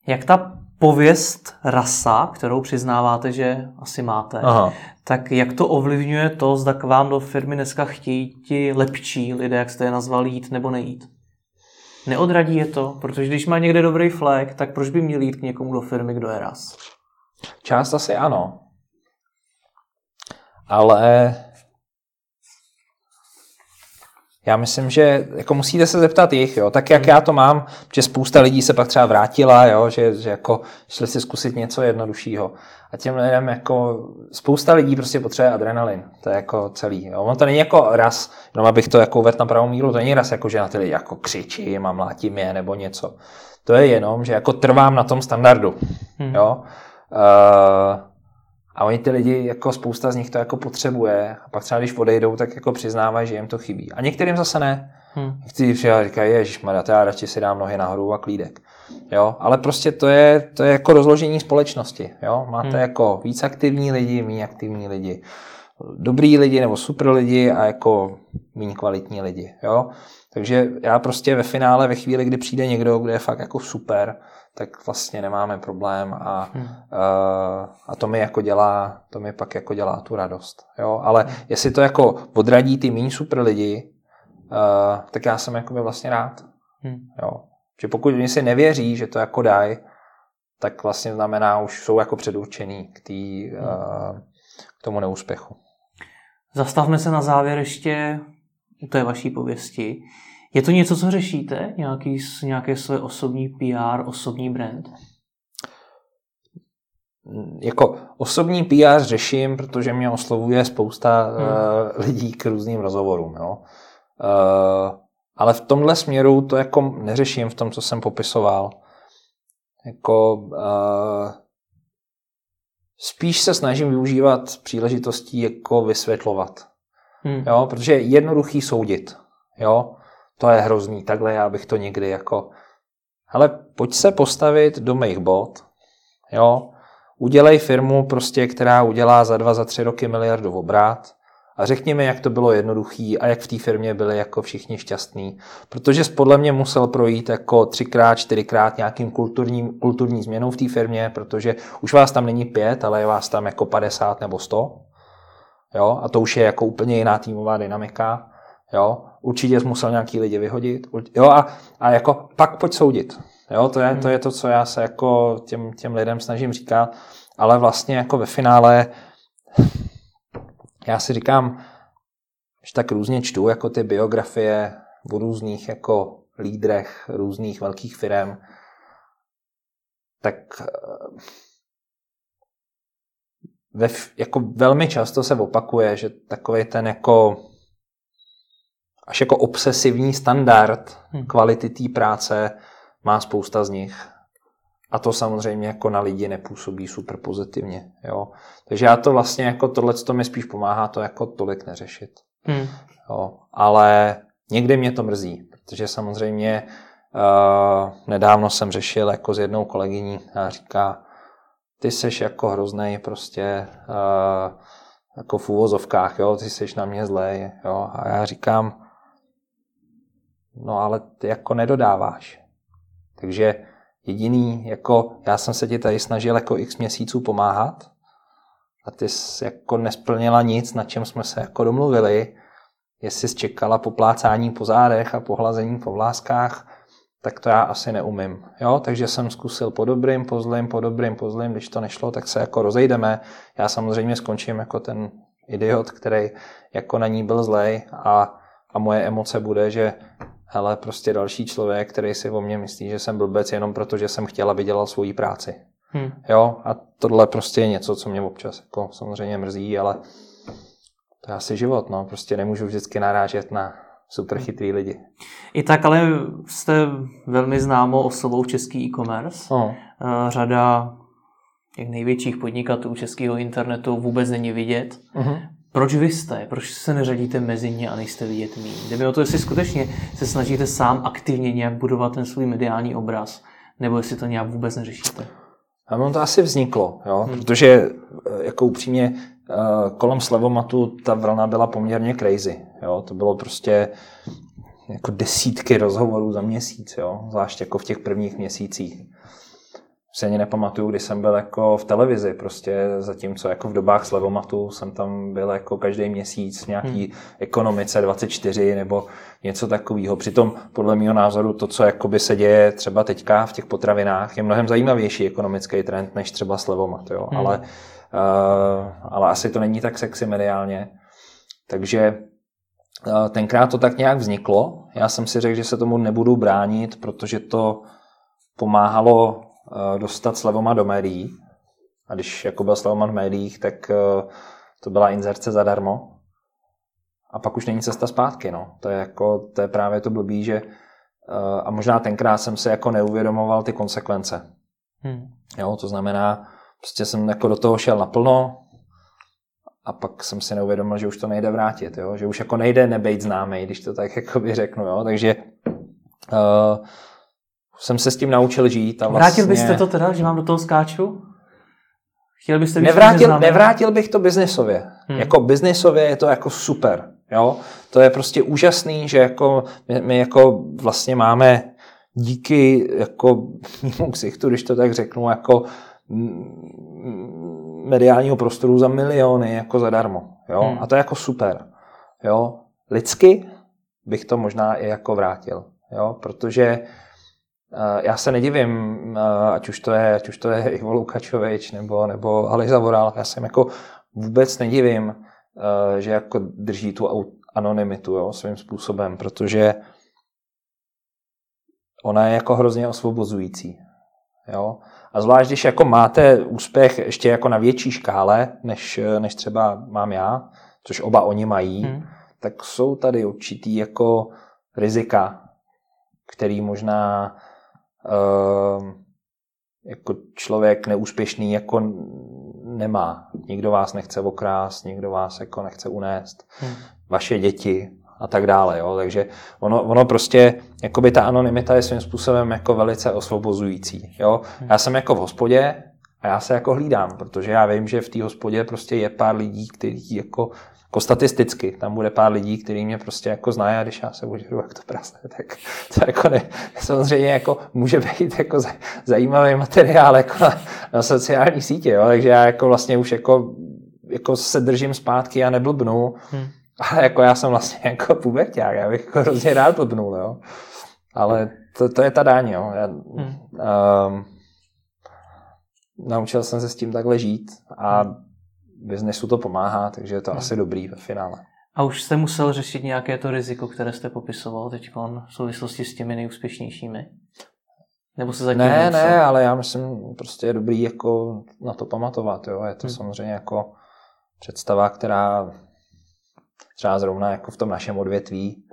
Jak ta pověst rasa, kterou přiznáváte, že asi máte, Aha. tak jak to ovlivňuje to, zda k vám do firmy dneska chtějí ti lepší lidé, jak jste je nazvali, jít nebo nejít? Neodradí je to, protože když má někde dobrý flag, tak proč by měl jít k někomu do firmy, kdo je ras? Část asi ano. Ale já myslím, že jako musíte se zeptat jich, jo. tak jak já to mám, že spousta lidí se pak třeba vrátila, jo, že, že jako šli si zkusit něco jednoduššího. A těm lidem jako spousta lidí prostě potřebuje adrenalin. To je jako celý. Jo. On to není jako raz, jenom abych to jako uvedl na pravou míru, to není raz jako, že na ty lidi jako křičím a mlátím je nebo něco. To je jenom, že jako trvám na tom standardu. Hmm. Jo. Uh, a oni ty lidi, jako spousta z nich to jako potřebuje. A pak třeba když odejdou, tak jako přiznávají, že jim to chybí. A některým zase ne. Hmm. Někteří říkají, ježiš, já radši si dám nohy nahoru a klídek. Jo, ale prostě to je, to je jako rozložení společnosti. Jo? Máte hmm. jako víc aktivní lidi, méně aktivní lidi, dobrý lidi nebo super lidi a jako méně kvalitní lidi. Jo? Takže já prostě ve finále, ve chvíli, kdy přijde někdo, kdo je fakt jako super, tak vlastně nemáme problém a, hmm. a to mi jako dělá, to mi pak jako dělá tu radost. Jo? Ale hmm. jestli to jako odradí ty méně super lidi, uh, tak já jsem jako vlastně rád. Hmm. Jo? Že pokud oni si nevěří, že to jako dají, tak vlastně znamená, už jsou jako předurčený k, tý, hmm. uh, k tomu neúspěchu. Zastavme se na závěr ještě u té vaší pověsti. Je to něco, co řešíte? Nějaký, nějaké své osobní PR, osobní brand? Jako osobní PR řeším, protože mě oslovuje spousta hmm. uh, lidí k různým rozhovorům. Jo? Uh, ale v tomhle směru to jako neřeším v tom, co jsem popisoval. Jako, uh, spíš se snažím využívat příležitostí jako vysvětlovat. Hmm. Jo, protože je jednoduchý soudit. Jo? To je hrozný, takhle já bych to někdy jako... Ale pojď se postavit do mých bod, jo? Udělej firmu prostě, která udělá za dva, za tři roky miliardu obrat A řekni mi, jak to bylo jednoduchý a jak v té firmě byli jako všichni šťastní. Protože podle mě musel projít jako třikrát, čtyřikrát nějakým kulturním, kulturní změnou v té firmě, protože už vás tam není pět, ale je vás tam jako 50 nebo 100. Jo? A to už je jako úplně jiná týmová dynamika. Jo? Určitě jsi musel nějaký lidi vyhodit. Jo? A, a jako pak pojď soudit. Jo? To, je, to je to, co já se jako těm, těm lidem snažím říkat. Ale vlastně jako ve finále já si říkám, že tak různě čtu jako ty biografie o různých jako lídrech různých velkých firm, tak eh, ve, jako velmi často se opakuje, že takový ten jako až jako obsesivní standard hmm. kvality té práce má spousta z nich. A to samozřejmě jako na lidi nepůsobí super pozitivně. Jo? Takže já to vlastně jako tohle to mi spíš pomáhá to jako tolik neřešit. Hmm. Jo? Ale někdy mě to mrzí, protože samozřejmě uh, nedávno jsem řešil jako s jednou kolegyní a říká, ty seš jako hrozný prostě uh, jako v úvozovkách, jo, ty seš na mě zlej, jo, a já říkám, no ale ty jako nedodáváš. Takže Jediný, jako já jsem se ti tady snažil jako x měsíců pomáhat a ty jsi jako nesplnila nic, na čem jsme se jako domluvili. Jestli jsi čekala po plácání po zádech a po hlazení po vláskách, tak to já asi neumím. Jo? Takže jsem zkusil po dobrým, po zlým, po dobrým, po zlým. Když to nešlo, tak se jako rozejdeme. Já samozřejmě skončím jako ten idiot, který jako na ní byl zlej a, a moje emoce bude, že hele, prostě další člověk, který si o mě myslí, že jsem blbec jenom proto, že jsem chtěla, aby dělal svoji práci. Hmm. Jo, a tohle prostě je něco, co mě občas jako samozřejmě mrzí, ale to je asi život, no. Prostě nemůžu vždycky narážet na super chytrý lidi. I tak ale jste velmi známou osobou český e-commerce. No. Eh, řada těch největších podnikatelů českého internetu vůbec není vidět. Uh-huh. Proč vy jste? Proč se neřadíte mezi ně a nejste vidět mý? Jde mi o to, jestli skutečně se snažíte sám aktivně nějak budovat ten svůj mediální obraz, nebo jestli to nějak vůbec neřešíte. A ono to asi vzniklo, jo? Hmm. protože eh, jako upřímně eh, kolem Slevomatu ta vlna byla poměrně crazy. Jo? To bylo prostě jako desítky rozhovorů za měsíc, jo? zvlášť jako v těch prvních měsících si ani nepamatuju, kdy jsem byl jako v televizi, prostě zatímco jako v dobách slevomatu jsem tam byl jako každý měsíc v nějaký hmm. ekonomice 24 nebo něco takového. Přitom podle mého názoru to, co jakoby se děje třeba teďka v těch potravinách, je mnohem zajímavější ekonomický trend než třeba slevomat, jo? Hmm. Ale, uh, ale asi to není tak sexy mediálně. Takže uh, tenkrát to tak nějak vzniklo. Já jsem si řekl, že se tomu nebudu bránit, protože to pomáhalo dostat Slevoma do médií. A když jako byl Slevoman v médiích, tak eh, to byla inzerce zadarmo. A pak už není cesta zpátky. No. To, je jako, to je právě to blbý, že eh, a možná tenkrát jsem se jako neuvědomoval ty konsekvence. Hmm. Jo, to znamená, prostě jsem jako do toho šel naplno a pak jsem si neuvědomil, že už to nejde vrátit, jo? že už jako nejde nebejt známý, když to tak jako by řeknu. Jo? Takže uh, jsem se s tím naučil žít. A vlastně... Vrátil byste to teda, že vám do toho skáču? Chtěl byste nevrátil, nevrátil bych to biznesově. Hmm. Jako biznesově je to jako super. Jo? To je prostě úžasný, že jako my, my jako vlastně máme díky jako ksichtu, když to tak řeknu, jako mediálního prostoru za miliony jako zadarmo. Jo? Hmm. A to je jako super. Jo? Lidsky bych to možná i jako vrátil. Jo? Protože já se nedivím, ať už to je, ať už to je Ivo Lukačovič nebo, nebo Aliza Voral, já se jako vůbec nedivím, že jako drží tu anonymitu jo, svým způsobem, protože ona je jako hrozně osvobozující. Jo? A zvlášť, když jako máte úspěch ještě jako na větší škále, než, než třeba mám já, což oba oni mají, hmm. tak jsou tady určitý jako rizika, který možná jako člověk neúspěšný jako nemá. Nikdo vás nechce okrást, nikdo vás jako nechce unést. Hmm. Vaše děti a tak dále. Jo? Takže ono, ono prostě, jakoby ta anonymita je svým způsobem jako velice osvobozující. Jo? Hmm. Já jsem jako v hospodě A já se jako hlídám, protože já vím, že v té hospodě prostě je pár lidí, kteří jako jako statisticky, tam bude pár lidí, kteří mě prostě jako znají a když já se ožeru jak to prase, tak to jako ne, samozřejmě jako může být jako zajímavý materiál jako na, na sociální sítě, jo, takže já jako vlastně už jako, jako se držím zpátky a neblbnu, hmm. ale jako já jsem vlastně jako puberták, já bych jako hrozně rád blbnul, jo. Ale to, to je ta dáň, jo. Já, hmm. um, naučil jsem se s tím takhle žít a hmm biznesu to pomáhá, takže je to hmm. asi dobrý ve finále. A už jste musel řešit nějaké to riziko, které jste popisoval teď v souvislosti s těmi nejúspěšnějšími? Nebo se zatím Ne, musel? ne, ale já myslím, prostě je dobrý jako na to pamatovat. Jo? Je to hmm. samozřejmě jako představa, která třeba zrovna jako v tom našem odvětví,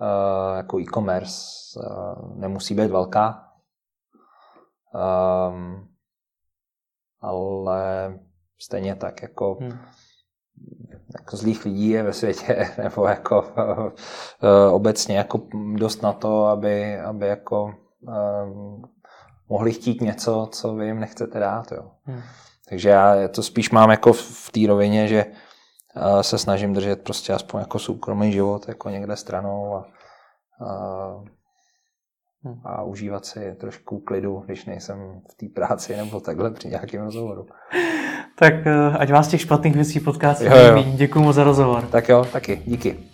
uh, jako e-commerce, uh, nemusí být velká. Um, ale stejně tak jako, hmm. jako zlých lidí je ve světě, nebo jako uh, obecně jako dost na to, aby, aby jako uh, mohli chtít něco, co vy jim nechcete dát. Jo. Hmm. Takže já to spíš mám jako v té rovině, že uh, se snažím držet prostě aspoň jako soukromý život jako někde stranou a, uh, hmm. a užívat si trošku klidu, když nejsem v té práci nebo takhle při nějakém rozhovoru. Tak eh, ať vás těch špatných věcí potká Děkuji moc za rozhovor. Tak jo, taky. Díky.